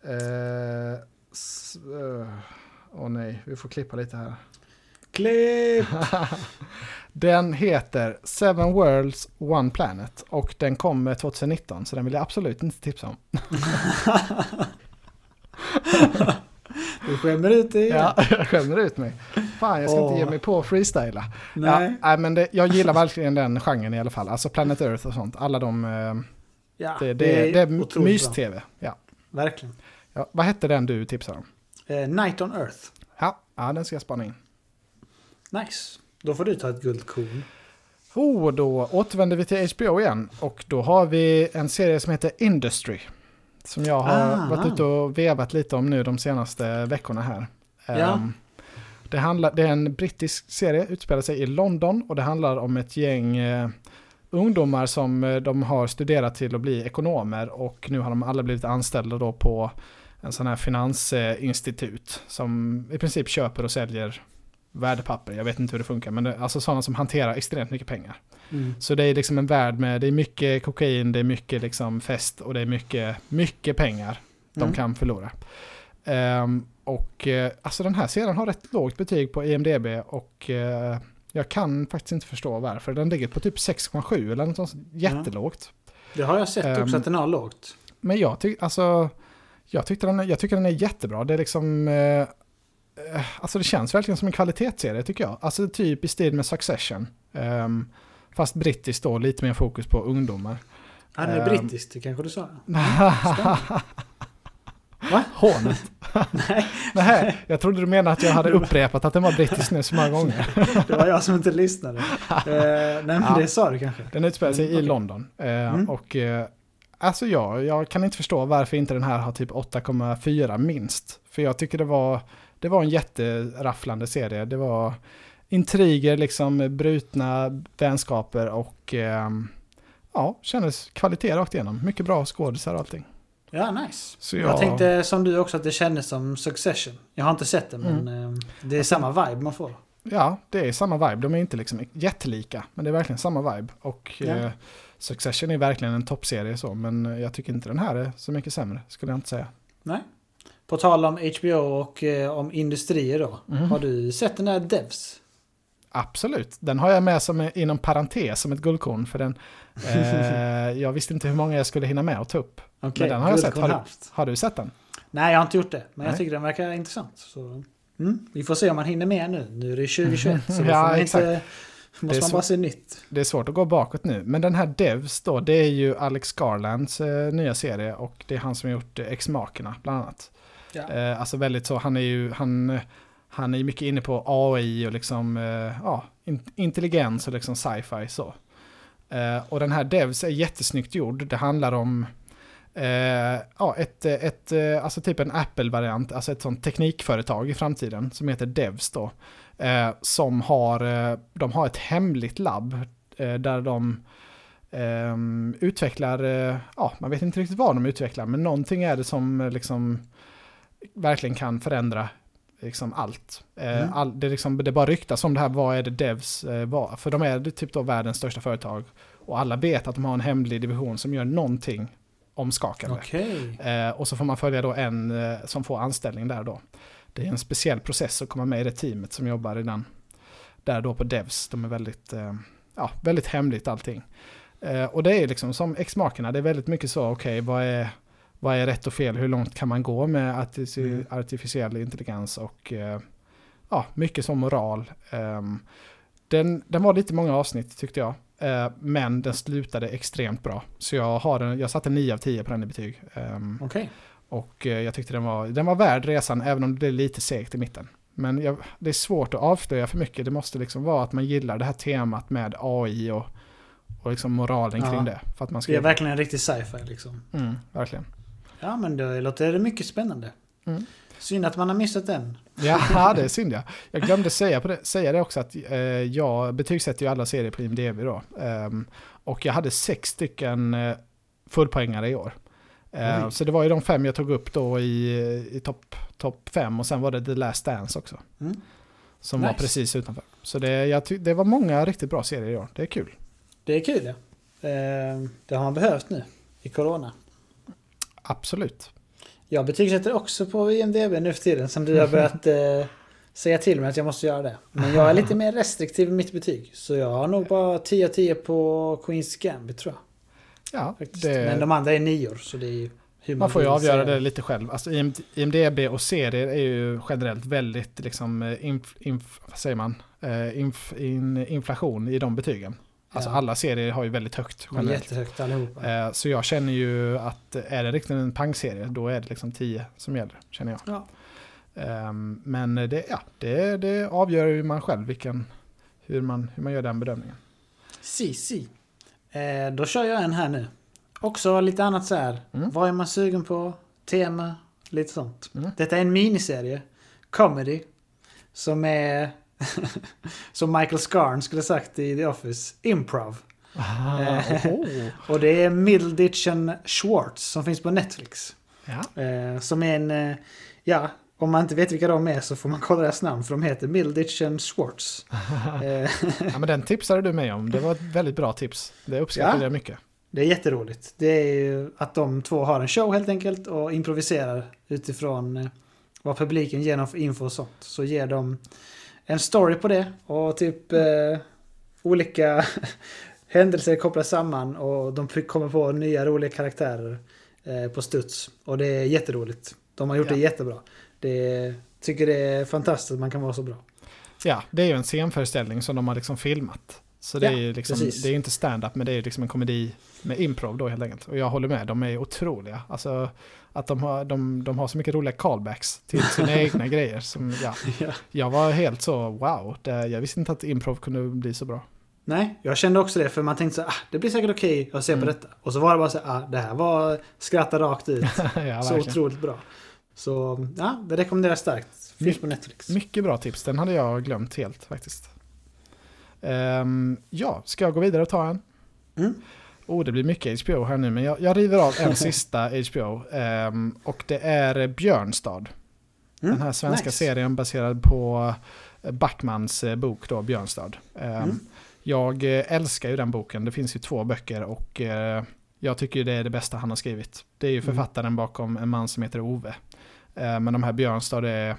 Eh, eh, Åh nej, vi får klippa lite här. Klipp! Den heter Seven Worlds One Planet och den kom 2019 så den vill jag absolut inte tipsa om. Du skämmer ut dig igen. Ja, jag skämmer ut mig. Fan, jag ska inte Åh. ge mig på att freestyla. Nej. Ja, men det, jag gillar verkligen den genren i alla fall. Alltså Planet Earth och sånt. Alla de... eh, Ja, Det, det, det är otroligt bra. mys-tv. Ja. Verkligen. Ja, vad hette den du tipsade om? Eh, Night on Earth. Ja, ja, den ska jag spana in. Nice. Då får du ta ett guldkorn. Oh, då återvänder vi till HBO igen. Och då har vi en serie som heter Industry. Som jag har Ah. varit ute och vevat lite om nu de senaste veckorna här. Ja. Ehm, det, handlar, det är en brittisk serie, utspelar sig i London och det handlar om ett gäng eh, ungdomar som eh, de har studerat till att bli ekonomer och nu har de alla blivit anställda då på en sån här finansinstitut som i princip köper och säljer värdepapper. Jag vet inte hur det funkar, men det, alltså sådana som hanterar extremt mycket pengar. Mm. Så det är liksom en värld med, det är mycket kokain, det är mycket liksom fest och det är mycket, mycket pengar de Mm. kan förlora. Ehm, och eh, alltså den här serien har rätt lågt betyg på IMDB och eh, jag kan faktiskt inte förstå varför. Den ligger på typ 6,7 eller något sånt jättelågt. Det har jag sett också Ehm. att den har lågt. Men jag, ty- alltså, jag, tyckte den, jag tycker den är jättebra. Det är liksom... Eh, eh, alltså det känns verkligen som en kvalitetsserie tycker jag. Alltså typ i stil med Succession. Ehm, fast brittiskt då, lite mer fokus på ungdomar. Ja, den är Ehm. brittisk, det kanske du sa. Va? Hånet? Nej, Nej, jag trodde du menade att jag hade upprepat att den var brittisk nu så många gånger. det var jag som inte lyssnade. Eh, nej, men Ja. det sa du kanske. Den utspelar sig Mm, i okej. London. Eh, Mm. Och eh, alltså ja, jag kan inte förstå varför inte den här har typ 8,4 minst. För jag tycker det var, det var en jätterafflande serie. Det var intriger, liksom brutna vänskaper och eh, ja, kändes kvalitet rakt igenom. Mycket bra skådisar och allting. Ja, nice. Så Jag tänkte som du också att det kändes som Succession. Jag har inte sett det, men Mm. eh, det är samma vibe man får. Ja, det är samma vibe. De är inte liksom jättelika, men det är verkligen samma vibe. Och Ja. eh, Succession är verkligen en toppserie så, men jag tycker inte den här är så mycket sämre, skulle jag inte säga. Nej. På tal om HBO och eh, om industrier då. Mhm. Har du sett den där Devs? Absolut, den har jag med som inom parentes som ett guldkorn för den. Eh, jag visste inte hur många jag skulle hinna med att ta upp. Okej, den har jag sett. Har du-. Har du sett den? Nej, jag har inte gjort det. Men jag Nej. tycker den verkar intressant. Så, mm, vi får se om man hinner med nu. Nu är det 2021. Så Ja, exakt. inte, måste man bara se nytt. Det är svårt att gå bakåt nu. Men den här Devs då, det är ju Alex Garlands eh, nya serie och det är han som har gjort eh, X-Makerna bland annat. Ja. Eh, alltså väldigt så, han är ju, han, han är mycket inne på AI och liksom, eh, ja, in, intelligens och liksom sci-fi så. Eh, och den här Devs är jättesnyggt gjord. Det handlar om, eh, ja, ett, ett, eh, alltså typ en Apple-variant, alltså ett sånt teknikföretag i framtiden som heter Devs då. Eh, som har, eh, de har ett hemligt labb eh, där de ehm, utvecklar, eh, ja, man vet inte riktigt vad de utvecklar, men någonting är det som liksom verkligen kan förändra liksom allt. Eh, Mm. all, det, liksom, det bara ryktas om det här, vad är det Devs eh, var? För de är typ då världens största företag. Och alla vet att de har en hemlig division som gör någonting omskakande. Okej. Eh, och så får man följa då en som får anställning där då. Det är en speciell process att komma med i det teamet som jobbar i den. Där då på Devs. De är väldigt, ja, väldigt hemligt allting. Och det är liksom som X-makerna, det är väldigt mycket så, okej, vad, är, vad är rätt och fel? Hur långt kan man gå med artifici- Mm. artificiell intelligens? Och eh, ja, mycket som moral. Ehm, den, den var lite många avsnitt tyckte jag. Eh, men den slutade extremt bra. Så jag, har den, jag satte 9 av 10 på den i betyg. Ehm, Okej. och eh, jag tyckte den var, den var värd resan även om det blev lite segt i mitten. Men jag, det är svårt att avslöja för mycket. Det måste liksom vara att man gillar det här temat med AI och, och liksom moralen Ja. kring det. För att man ska Det är verkligen en riktig sci-fi liksom. mm, verkligen. Ja, men det låter mycket spännande. Mm. Synd att man har missat den. Ja, det är synd ja. Jag glömde säga, på det, säga det också att eh, jag betygsätter ju alla serier på IMDB då. Ehm, och jag hade sex stycken eh, fullpoängare i år. Eh, så det var ju de fem jag tog upp då i, i topp top fem och sen var det The Last Dance också. Mm. Som var Nice. precis utanför. Så det, jag det var många riktigt bra serier i år. Det är kul. Det är kul ja. Eh, det har man behövt nu i Corona. Absolut. Jag betygsätter också på IMDB nu för tiden som du har börjat eh, säga till mig att jag måste göra det. Men jag är lite mer restriktiv i mitt betyg. Så jag har nog bara 10 av 10 på Queens Gambit tror jag. Ja, det, Men de andra är nior så det är ju man, Man får ju avgöra det lite själv. Alltså IM- IMDB och serier är ju generellt väldigt liksom, eh, inf, inf, vad säger man? Eh, Inf, in, inflation i de betygen. Alltså Ja. alla serier har ju väldigt högt generellt. jättehögt allihopa. Eh, Så jag känner ju att är det riktigt en pangserie då är det liksom 10 som gäller, känner jag. Ja. Ehm, Men det, ja, det, det avgör ju man själv vilken, hur, man, hur man gör den bedömningen. Si, si. Eh, då kör jag en här nu. Också lite annat så här. Mm. Vad är man sugen på? Tema? Lite sånt. Mm. Detta är en miniserie. Comedy. Som är... som Michael Scarn skulle sagt i The Office. Improv. Eh. oh. Och det är Middleditch and Schwartz som finns på Netflix. ja. Eh, som är en... Eh, ja, om man inte vet vilka de är så får man kolla deras namn. För de heter Middleditch and Schwartz. Eh, ja, men den tipsade du mig om. Det var ett väldigt bra tips. Det uppskattar Ja. jag mycket. Det är jätteroligt. Det är ju att de två har en show helt enkelt och improviserar utifrån vad publiken ger dem för info och sånt. Så ger de en story på det och typ eh, olika händelser kopplas samman och de kommer på nya roliga karaktärer eh, på studs. Och det är jätteroligt. De har gjort Ja. det jättebra. Det tycker det är fantastiskt att man kan vara så bra. Ja, det är ju en scenföreställning som de har liksom filmat. Så det Ja, är ju liksom, precis. det är inte stand-up men det är ju liksom en komedi med improv då helt enkelt. Och jag håller med, de är otroliga. Alltså att de har, de, de har så mycket roliga callbacks till sina egna grejer. Som, ja, Ja. jag var helt så wow, det, jag visste inte att improv kunde bli så bra. Nej, jag kände också det för man tänkte så ah, det blir säkert okej att se Mm. på detta. Och så var det bara så ah, det här var skratta rakt ut. ja, så otroligt bra. Så ja, det rekommenderas starkt. Finns på Netflix. Mycket bra tips, den hade jag glömt helt faktiskt. Ehm, ja, ska jag gå vidare och ta en? Mm. Oh, det blir mycket HBO här nu, men jag, jag river av en sista HBO. ehm, och det är Björnstad. Mm, Den här svenska nice. serien baserad på eh, Backmans eh, bok då, Björnstad. Ehm, Mm. Jag eh, älskar ju den boken, det finns ju två böcker och eh, jag tycker det är det bästa han har skrivit. Det är ju Mm. författaren bakom en man som heter Ove. Eh, men de här Björnstad, det är,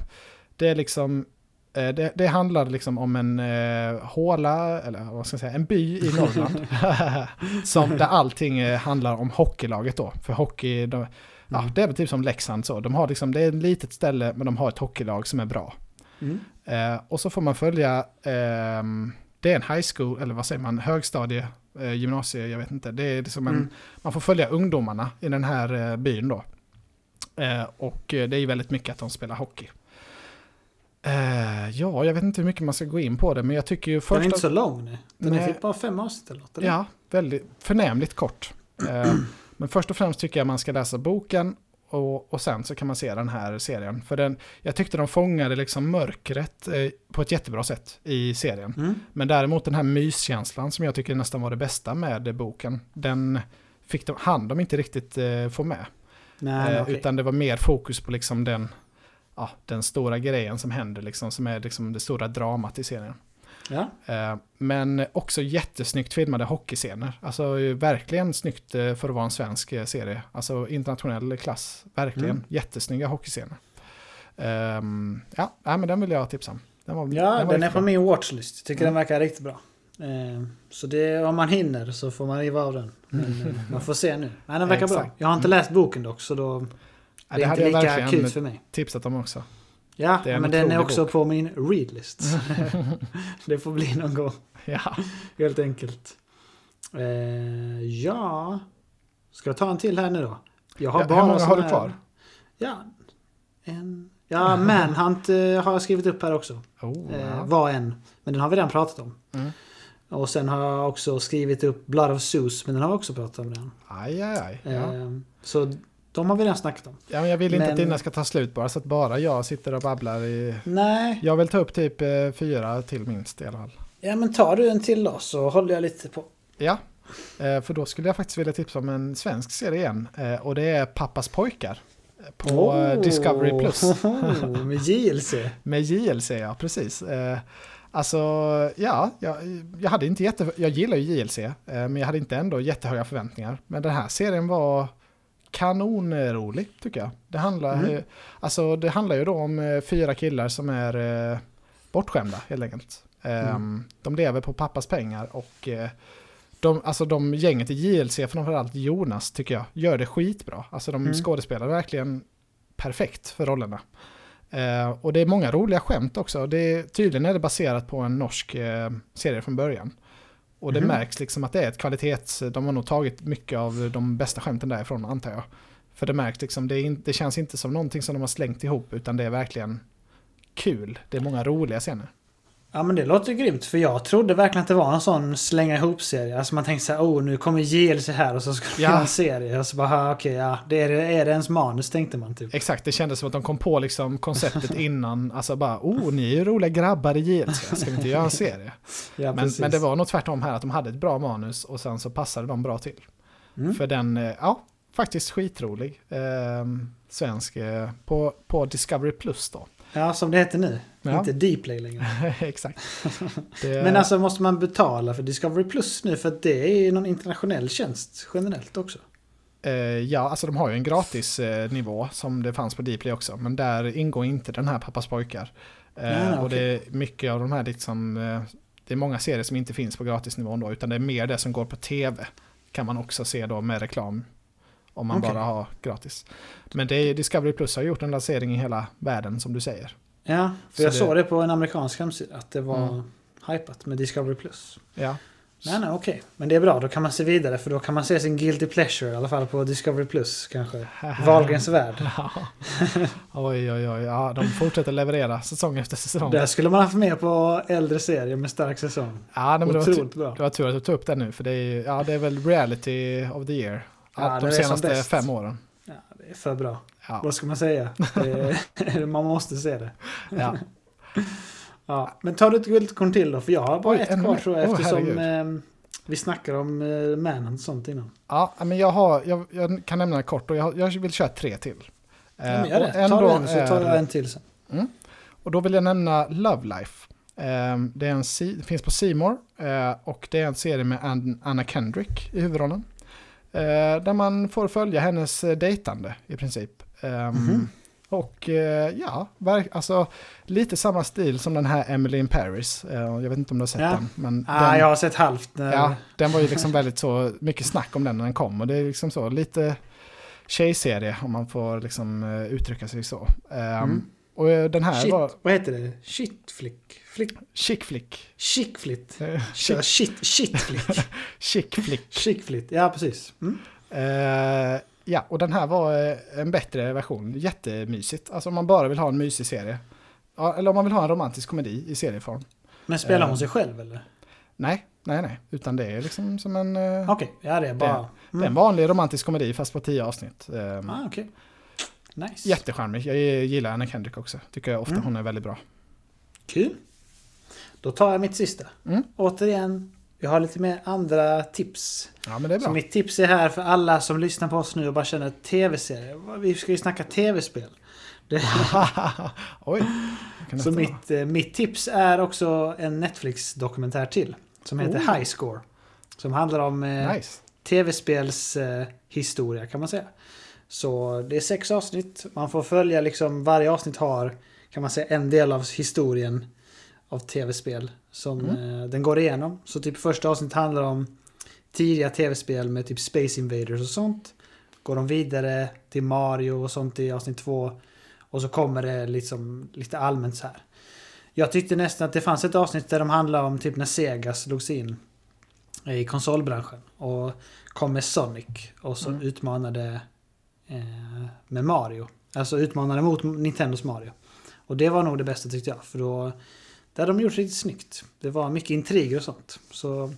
det är liksom det, det handlar liksom om en eh, håla, eller vad ska jag säga, en by i Norrland. som, där allting eh, handlar om hockeylaget då. För hockey, de, ja, Mm. det är väl typ som Leksand så. De har liksom, det är ett litet ställe men de har ett hockeylag som är bra. Mm. Eh, och så får man följa, ehm, det är en high school, eller vad säger man, högstadie, eh, gymnasie, jag vet inte. Det är liksom en, Mm. man får följa ungdomarna i den här eh, byn då. Eh, och eh, det är ju väldigt mycket att de spelar hockey. Eh, ja, jag vet inte hur mycket man ska gå in på det, men jag tycker ju Den först... är inte så lång nu. Den är typ bara fem avsnitt eller något. Ja, väldigt förnämligt kort. Eh, men först och främst tycker jag man ska läsa boken och, och sen så kan man se den här serien. För den, jag tyckte de fångade liksom mörkret eh, på ett jättebra sätt i serien. Mm. Men däremot den här myskänslan som jag tycker nästan var det bästa med boken, den fick de, han de inte riktigt eh, få med. Nej, Eh, okej. Utan det var mer fokus på liksom den, ja, den stora grejen som händer, liksom, som är liksom det stora dramat i serien. Ja. Eh, Men också jättesnyggt filmade hockeyscener. Alltså eh, verkligen snyggt eh, för att vara en svensk serie. Alltså internationell klass. Verkligen Mm. jättesnygga hockeyscener. Ehm, ja, nej, men den vill jag tipsa om. Den, var, Ja, var den är på bra. min watchlist. Tycker Mm. den verkar riktigt bra. Eh, Så det, om man hinner så får man riva av den. Men man får se nu. Nej, den verkar bra. Exakt. Jag har inte läst boken dock så då... Det är hade jag verkligen för mig. tipsat om också. Ja, Det men den är också bok. på min readlist. det får bli någon gång, Ja, helt enkelt. Eh, ja... Ska jag ta en till här nu då? Jag har Ja, bara hur många har du kvar? Ja, en... Ja, Manhunt eh, har jag skrivit upp här också. Oh, Eh, var en. Men den har vi redan pratat om. Mm. Och sen har jag också skrivit upp Blood of Zeus, men den har vi också pratat om redan. Aj, aj, aj. Ja. Eh, så De har vi redan snackat om. Ja, men jag vill inte Men- att dina ska ta slut bara så att bara jag sitter och babblar i... Nej, Jag vill ta upp typ eh, fyra till minst i alla fall. ja men tar du en till då så håller jag lite på. Ja, eh, för då skulle jag faktiskt vilja tipsa om en svensk serie igen. Eh, och det är Pappas pojkar. På eh, Discovery Plus. Oh, med JLC. Med JLC, ja precis. Alltså, ja, jag, jag hade inte jätte... Jag gillar ju JLC, men jag hade inte ändå jättehöga förväntningar. Men den här serien var kanonrolig, tycker jag. Det handlar, Mm. alltså, det handlar ju då om eh, fyra killar som är eh, bortskämda, helt enkelt. Eh, Mm. De lever på pappas pengar och eh, de, alltså de gänget i JLC, framförallt Jonas, tycker jag, gör det skitbra. Alltså de Mm. skådespelar verkligen perfekt för rollerna. Eh, och det är många roliga skämt också. Det är, tydligen är det baserat på en norsk eh, serie från början. Och det Mhm. märks liksom att det är ett kvalitets... De har nog tagit mycket av de bästa skämten därifrån antar jag. För det märks liksom, det, in, det känns inte som någonting som de har slängt ihop utan det är verkligen kul. Det är många roliga scener. Ja men det låter grymt för jag trodde verkligen att det var en sån slänga ihop-serie. Alltså man tänkte så här, oh nu kommer JLC här och så ska de Ja. en serie. Och så bara, okej ja, det är, är det ens manus tänkte man typ. Exakt, det kändes som att de kom på liksom konceptet innan. Alltså bara, oh ni är ju roliga grabbar i JLC, ska vi inte göra en serie? Ja, Men, men det var nog tvärtom här, att de hade ett bra manus och sen så passade de bra till. Mm. För den, eh, ja, faktiskt skitrolig. Eh, svensk eh, på, på Discovery Plus då. Ja, som det heter nu. Ja. Inte Dplay längre. Exakt. Det, Men alltså måste man betala för Discovery Plus nu? För att det är ju någon internationell tjänst generellt också. eh, ja, alltså de har ju en gratis eh, nivå som det fanns på Dplay också. Men där ingår inte den här Pappas pojkar. Eh, Ja, Och okej. det är mycket av de här liksom, eh, det är många serier som inte finns på gratisnivån då. Utan det är mer det som går på tv. Kan man också se då med reklam. Om man Okej. bara har gratis. Men det Discovery Plus har gjort en lansering i hela världen som du säger. Ja, för Så jag det- såg det på en amerikansk hemsida. Att det var Mm. hypat med Discovery Plus. Ja, Nej, nej, okej. Men det är bra, då kan man se vidare. För då kan man se sin Guilty Pleasure i alla fall på Discovery Plus kanske. Wahlgrens värld. Ja. oj, oj, oj. Ja, de fortsätter leverera säsong efter säsong. Där skulle man haft med på äldre serier med stark säsong. Ja, nej, men det, var Otroligt bra. det var tur att du tog upp det nu, för det är, ja, det är väl reality of the year. Ja, Ja, de senaste fem åren. Ja, det är för bra. Ja, Vad ska man säga? Är, man måste se det. ja. Ja, men du ett guldkorn till då? För jag har bara Oj, ett kvar tror jag eftersom eh, vi snackar om eh, Manhunt och sånt innan. ja men jag, har, jag, jag kan nämna det kort och jag, jag vill köra tre till. Ja, men gör det. Ta den så tar jag en till sen. Och då vill jag nämna Love Life. Eh, Det, är en, det finns på Seymour eh, och det är en serie med Ann- Anna Kendrick i huvudrollen. Eh, Där man får följa hennes eh, dejtande i princip. Ehm, Mhm. Och eh, ja, alltså lite samma stil som den här Emily in Paris. Jag vet inte om du har sett Ja. den. Men Ah, den, jag har sett halvt. Ja, den var ju liksom väldigt så mycket snack om den när den kom. Och det är liksom så lite tjejserie om man får liksom uttrycka sig så. Ehm, Mm. Och eh, den här Shit, var vad heter det? Shitflick? Flick? chick flick. Chickflit? Eh, Kör shit, shitflick. Chick flick. Chickflit, ja precis. Mm. Eh, ja, och den här var en bättre version. Jättemysigt. Alltså om man bara vill ha en mysig serie. Eller om man vill ha en romantisk komedi i serieform. Men spelar hon sig själv eller? Nej, nej, nej. Utan det är liksom som en, Okej, ja det är bara... det är en Mm. vanlig romantisk komedi fast på tio avsnitt. Ah, okej. Nice. Jättecharmig. Jag gillar Anna Kendrick också. Tycker jag ofta Mm. hon är väldigt bra. Kul. Då tar jag mitt sista. Mm. Återigen, jag har lite mer andra tips. Ja, men det är Så bra. mitt tips är här för alla som lyssnar på oss nu och bara känner tv-serier. Vi ska ju snacka tv-spel. Oj. så mitt, eh, mitt tips är också en Netflix-dokumentär till. Som heter Oh. High Score. Som handlar om eh, Nice. tv-spels eh, historia kan man säga. Så det är sex avsnitt. Man får följa liksom, varje avsnitt har kan man säga en del av historien av tv-spel som Mm. eh, den går igenom. Så typ första avsnittet handlar om tidiga tv-spel med typ Space Invaders och sånt. Går de vidare till Mario och sånt i avsnitt två. Och så kommer det liksom lite allmänt så här. Jag tyckte nästan att det fanns ett avsnitt där de handlade om typ när Sega slogs in i konsolbranschen. Och kom med Sonic och så Mm. utmanade eh, med Mario. Alltså utmanade mot Nintendos Mario. Och det var nog det bästa tyckte jag. För då det hade de gjort riktigt snyggt. Det var mycket intriger och sånt. Så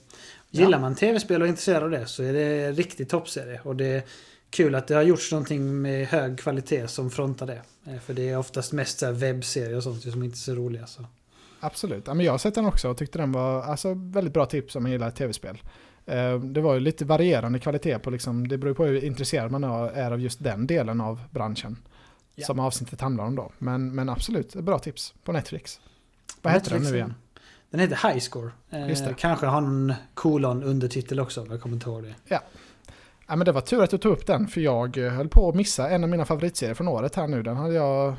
gillar Ja. man tv-spel och är intresserad av det så är det en riktig toppserie. Och det kul att det har gjorts någonting med hög kvalitet som frontar det. Eh, För det är oftast mest webbserier och sånt som inte är så roliga. Så. Absolut. Ja, men jag har sett den också och tyckte den var alltså, väldigt bra tips om man gillar tv-spel. Eh, Det var ju lite varierande kvalitet på liksom, det beror på hur intresserad man är av just den delen av branschen. Ja. Som avsnittet handlar om då. Men, men absolut, bra tips på Netflix. Vad heter den Netflix, nu igen? Den heter High Score. Eh. Kanske har någon kolon undertitel också, men jag kommer inte ihåg det. Ja, men det var tur att du tog upp den för jag eh, höll på att missa en av mina favoritserier från året här nu. Den hade jag,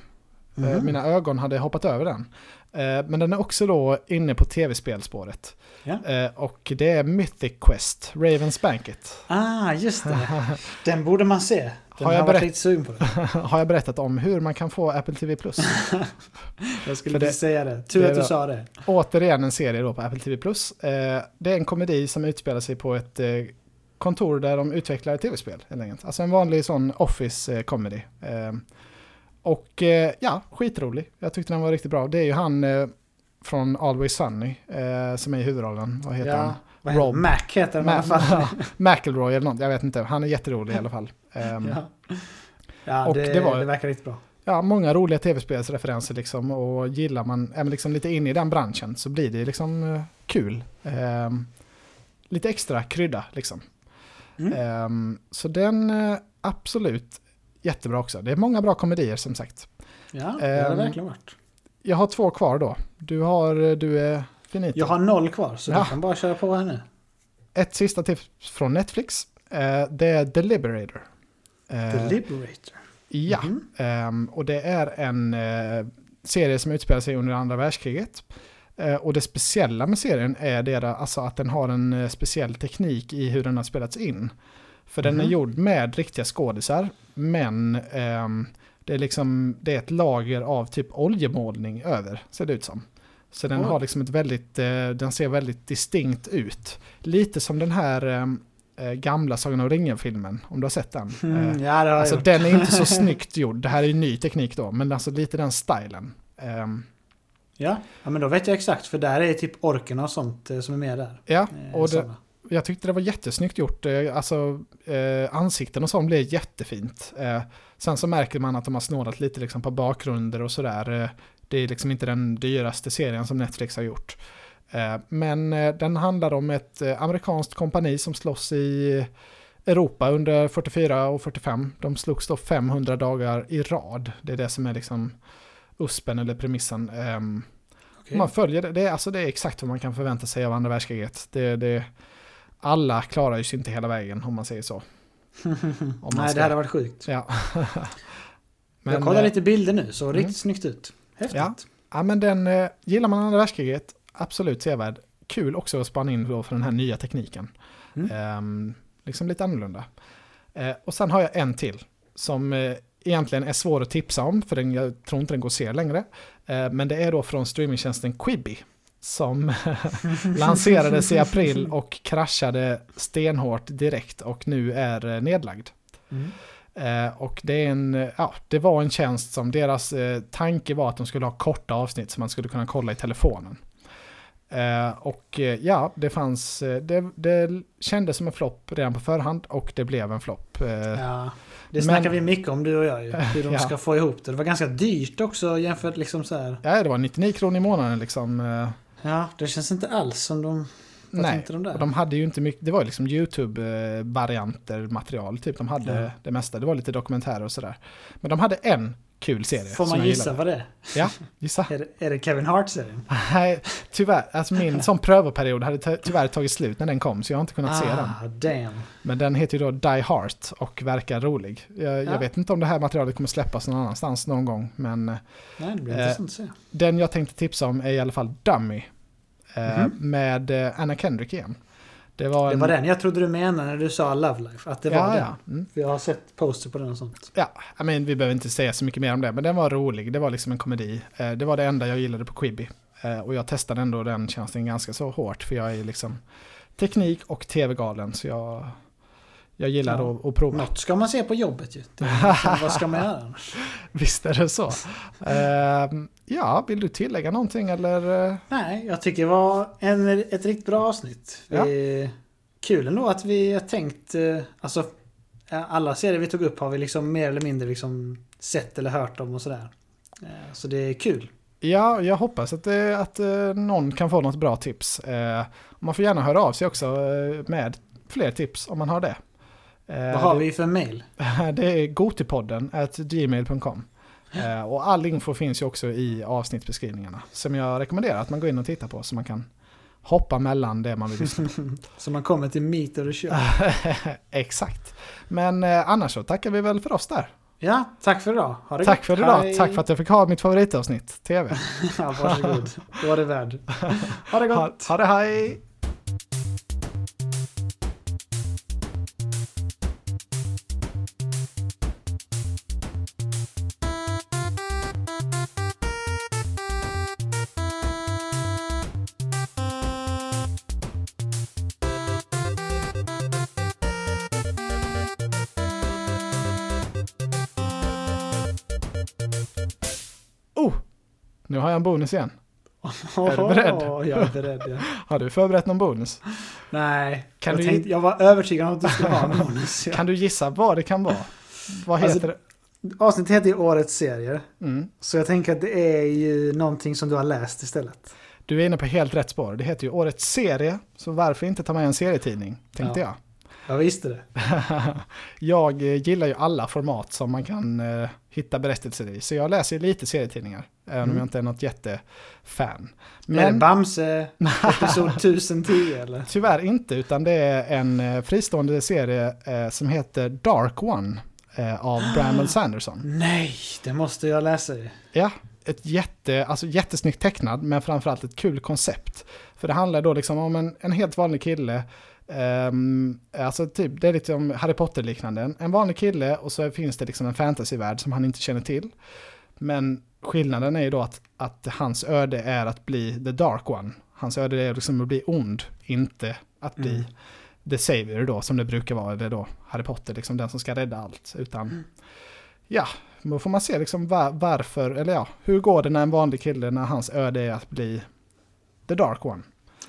Mhm. mina ögon hade hoppat över den. Eh, Men den är också då inne på tv-spelspåret. Ja. Eh, Och det är Mythic Quest, Ravens Banquet. Ah, just det. Den borde man se. Den Har har jag varit berätt-. Har jag berättat om hur man kan få Apple TV+. Plus. Jag skulle inte säga det. Tur det att du var- sa det. Återigen en serie då på Apple TV+. Plus. Det är en komedi som utspelar sig på ett kontor där de utvecklar tv-spel. Alltså en vanlig sån office comedy. Och eh, ja, skitrolig. Jag tyckte den var riktigt bra. Det är ju han eh, från Always Sunny eh, som är i huvudrollen. Vad heter han? Ja, vad heter Rob. Mac heter den i alla fall. Ma- McElroy eller något, jag vet inte. Han är jätterolig i alla fall. Ehm, Ja, ja Och det, det var- det verkar riktigt bra. ja, många roliga tv-spelsreferenser liksom och gillar man, man liksom lite inne i den branschen så blir det liksom eh, kul. Ehm, lite extra krydda liksom. Mm. Ehm, så den, eh, absolut, jättebra också. Det är många bra komedier som sagt. Ja, det har det Ehm, verkligen varit. Jag har två kvar då. Du har, du är finito. Jag har noll kvar, så Ja. du kan bara köra på här nu. Ett sista tips från Netflix. Eh, det är The Liberator. Eh, The Liberator. Ja, Mhm. Ehm, och det är en eh, serie som utspelar sig under andra världskriget. Och det speciella med serien är det alltså att den har en speciell teknik i hur den har spelats in. För den är Mhm. gjord med riktiga skådisar, men ehm, det, är liksom, det är ett lager av typ oljemålning över, ser det ut som. Så den Oj. har liksom ett väldigt, eh, den ser väldigt distinkt ut. Lite som den här ehm, eh, gamla Sagan om ringen-filmen, om du har sett den. Eh, Mm, ja, det har Alltså jag den är inte så snyggt gjord. Det här är ju ny teknik då, men alltså lite den stilen. Ehm, Ja. ja, men då vet jag exakt. För där är typ orkerna och sånt eh, som är med där. ja, Eh, och det. Jag tyckte det var jättesnyggt gjort. Eh, Alltså eh, ansikten och sånt blev jättefint. Eh, sen så märker man att de har snålat lite liksom på bakgrunder och sådär. Eh, det är liksom inte den dyraste serien som Netflix har gjort. Eh, men eh, den handlar om ett amerikanskt kompani som slåss i Europa under 44 och 45. De slogs då 500 dagar i rad. Det är det som är liksom USPen eller premissen. Ehm, Okej. Man följer det. Det är, alltså det är exakt vad man kan förvänta sig av andra världskriget. Det, det, alla klarar ju sig inte hela vägen om man säger så. Om man Nej, det hade varit sjukt. Ja. jag kollar eh, lite bilder nu, så mm. riktigt snyggt ut. Häftigt. Ja. Ja men den, eh, gillar man andra världskriget, absolut sevärd. Kul också att spana in då för den här nya tekniken. Mm. Ehm, liksom lite annorlunda. Eh, och sen har jag en till som eh, egentligen är svår att tipsa om, för den, jag tror inte den går att se längre. Eh, men det är då från streamingtjänsten Quibi. Som lanserades i april och kraschade stenhårt direkt och nu är eh, nedlagd. Mm. Eh, och det, är en, ja, det var en tjänst som deras eh, tanke var att de skulle ha korta avsnitt som man skulle kunna kolla i telefonen. Eh, och eh, ja, det fanns, eh, det, det kändes som en flopp redan på förhand och det blev en flopp. Ja. Det Men- snackar vi mycket om du och jag ju. Hur de Ja. ska få ihop det. Det var ganska dyrt också jämfört liksom så här. Ja, det var 99 kronor i månaden liksom. Eh, Ja, det känns inte alls som de... Vad nej, tänkte de där? och de hade ju inte mycket, det var liksom YouTube-varianter material typ. De hade Ja. det mesta, det var lite dokumentärer och sådär. Men de hade en kul serie. Får man gissa vad det är? Ja, gissa. Är det, är det Kevin Hart-serien? Nej, tyvärr. Alltså min sån prövoperiod hade ty- tyvärr tagit slut när den kom, så jag har inte kunnat se den. Ah, damn. Men den heter ju då Die Heart och verkar rolig. Jag, Ja. jag vet inte om det här materialet kommer släppas någon annanstans någon gång, men eh, Nej, det blir Eh, intressant att se. den jag tänkte tipsa om är i alla fall Dummy. Mhm. Med eh, Anna Kendrick igen. Det var, Det en, var den jag trodde du menade när du sa Love Life. Att det var ja, den. ja. Mm. Jag har sett poster på den och sånt. Ja, I mean, vi behöver inte säga så mycket mer om det, men den var rolig. Det var liksom en komedi. Eh, det var det enda jag gillade på Quibi. Och jag testade ändå den tjänsten ganska så hårt, för jag är liksom teknik och tv-galen, så jag, jag gillar Ja. att, att prova. Något ska man se på jobbet ju. Det, är- vad ska man göra annars? Visst är det så. Ehm, ja, vill du tillägga någonting eller? eh? Nej, jag tycker det var en, ett riktigt bra avsnitt. Ja. Vi, kul ändå att vi har tänkt, eh, alltså eh, alla serier vi tog upp har vi liksom mer eller mindre liksom sett eller hört om och sådär. Eh, Så det är kul. Ja, jag hoppas att, det, att eh, någon kan få något bra tips. Eh, man får gärna höra av sig också eh, med fler tips om man har det. Eh, Vad har vi för mail? det är gotipodden gmail.com. Eh, och all info finns ju också i avsnittsbeskrivningarna. Som jag rekommenderar att man går in och tittar på så man kan hoppa mellan det man vill lyssna på. Så man kommer till Meet or the Show. Exakt. Men eh, annars så tackar vi väl för oss där. Ja, tack för idag. Ha det Tack gott. för idag. Hej. Tack för att jag fick ha mitt favoritavsnitt, TV. ja, varsågod. Det var det värd. Ha det Ha, gott. ha det, hej! En bonus igen. Är du beredd? Jag är beredd, ja. Har du förberett någon bonus? Nej, Kan jag, du- tänkte, jag var övertygad om att du skulle ha en bonus. Ja. Kan du gissa vad det kan vara? Vad heter Alltså- det? Avsnittet heter ju Årets serier. Mm. Så jag tänker att det är ju någonting som du har läst istället. Du är inne på helt rätt spår. Det heter ju Årets serie, så varför inte ta med en serietidning, tänkte Ja. jag. Jag visste det. jag eh, gillar ju alla format som man kan eh, hitta berättelser i, så jag läser ju lite serietidningar, även om Mm. jag inte är något jättefan. Är det Men Bamse episod 1010 eller? tyvärr inte, utan det är en eh, fristående serie eh, som heter Dark One eh, av Brandon Sanderson. Nej, det måste jag läsa i. Ja, ett jätte, alltså jättesnyggt tecknad, men framförallt ett kul koncept. För det handlar då liksom om en, en helt vanlig kille, ehm, alltså typ, det är lite som Harry Potter-liknande. En, en vanlig kille och så finns det liksom en fantasyvärld som han inte känner till. Men skillnaden är ju då att, att hans öde är att bli the dark one. Hans öde är liksom att bli ond, inte att bli Mm. the savior då, som det brukar vara, eller då Harry Potter, liksom den som ska rädda allt. Utan, ja, då får man se liksom var, varför, eller ja, hur går det när en vanlig kille, när hans öde är att bli the dark one.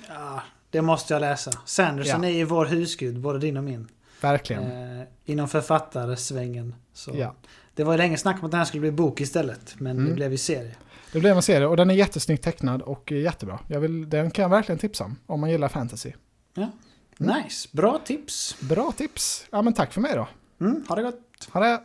Ja, det måste jag läsa. Sanderson Ja. är ju vår husgud, både din och min. Verkligen. Eh, inom författarsvängen. Så. Ja. Det var ju länge snack om att den här skulle bli bok istället, men det Mm. blev ju serie. Det blev en serie och den är jättesnyggt tecknad och jättebra. Jag vill, den kan jag verkligen tipsa om, om man gillar fantasy. Mm. Nice, bra tips. Bra tips! Ja men tack för mig då. Mm, ha det gott. Ha det!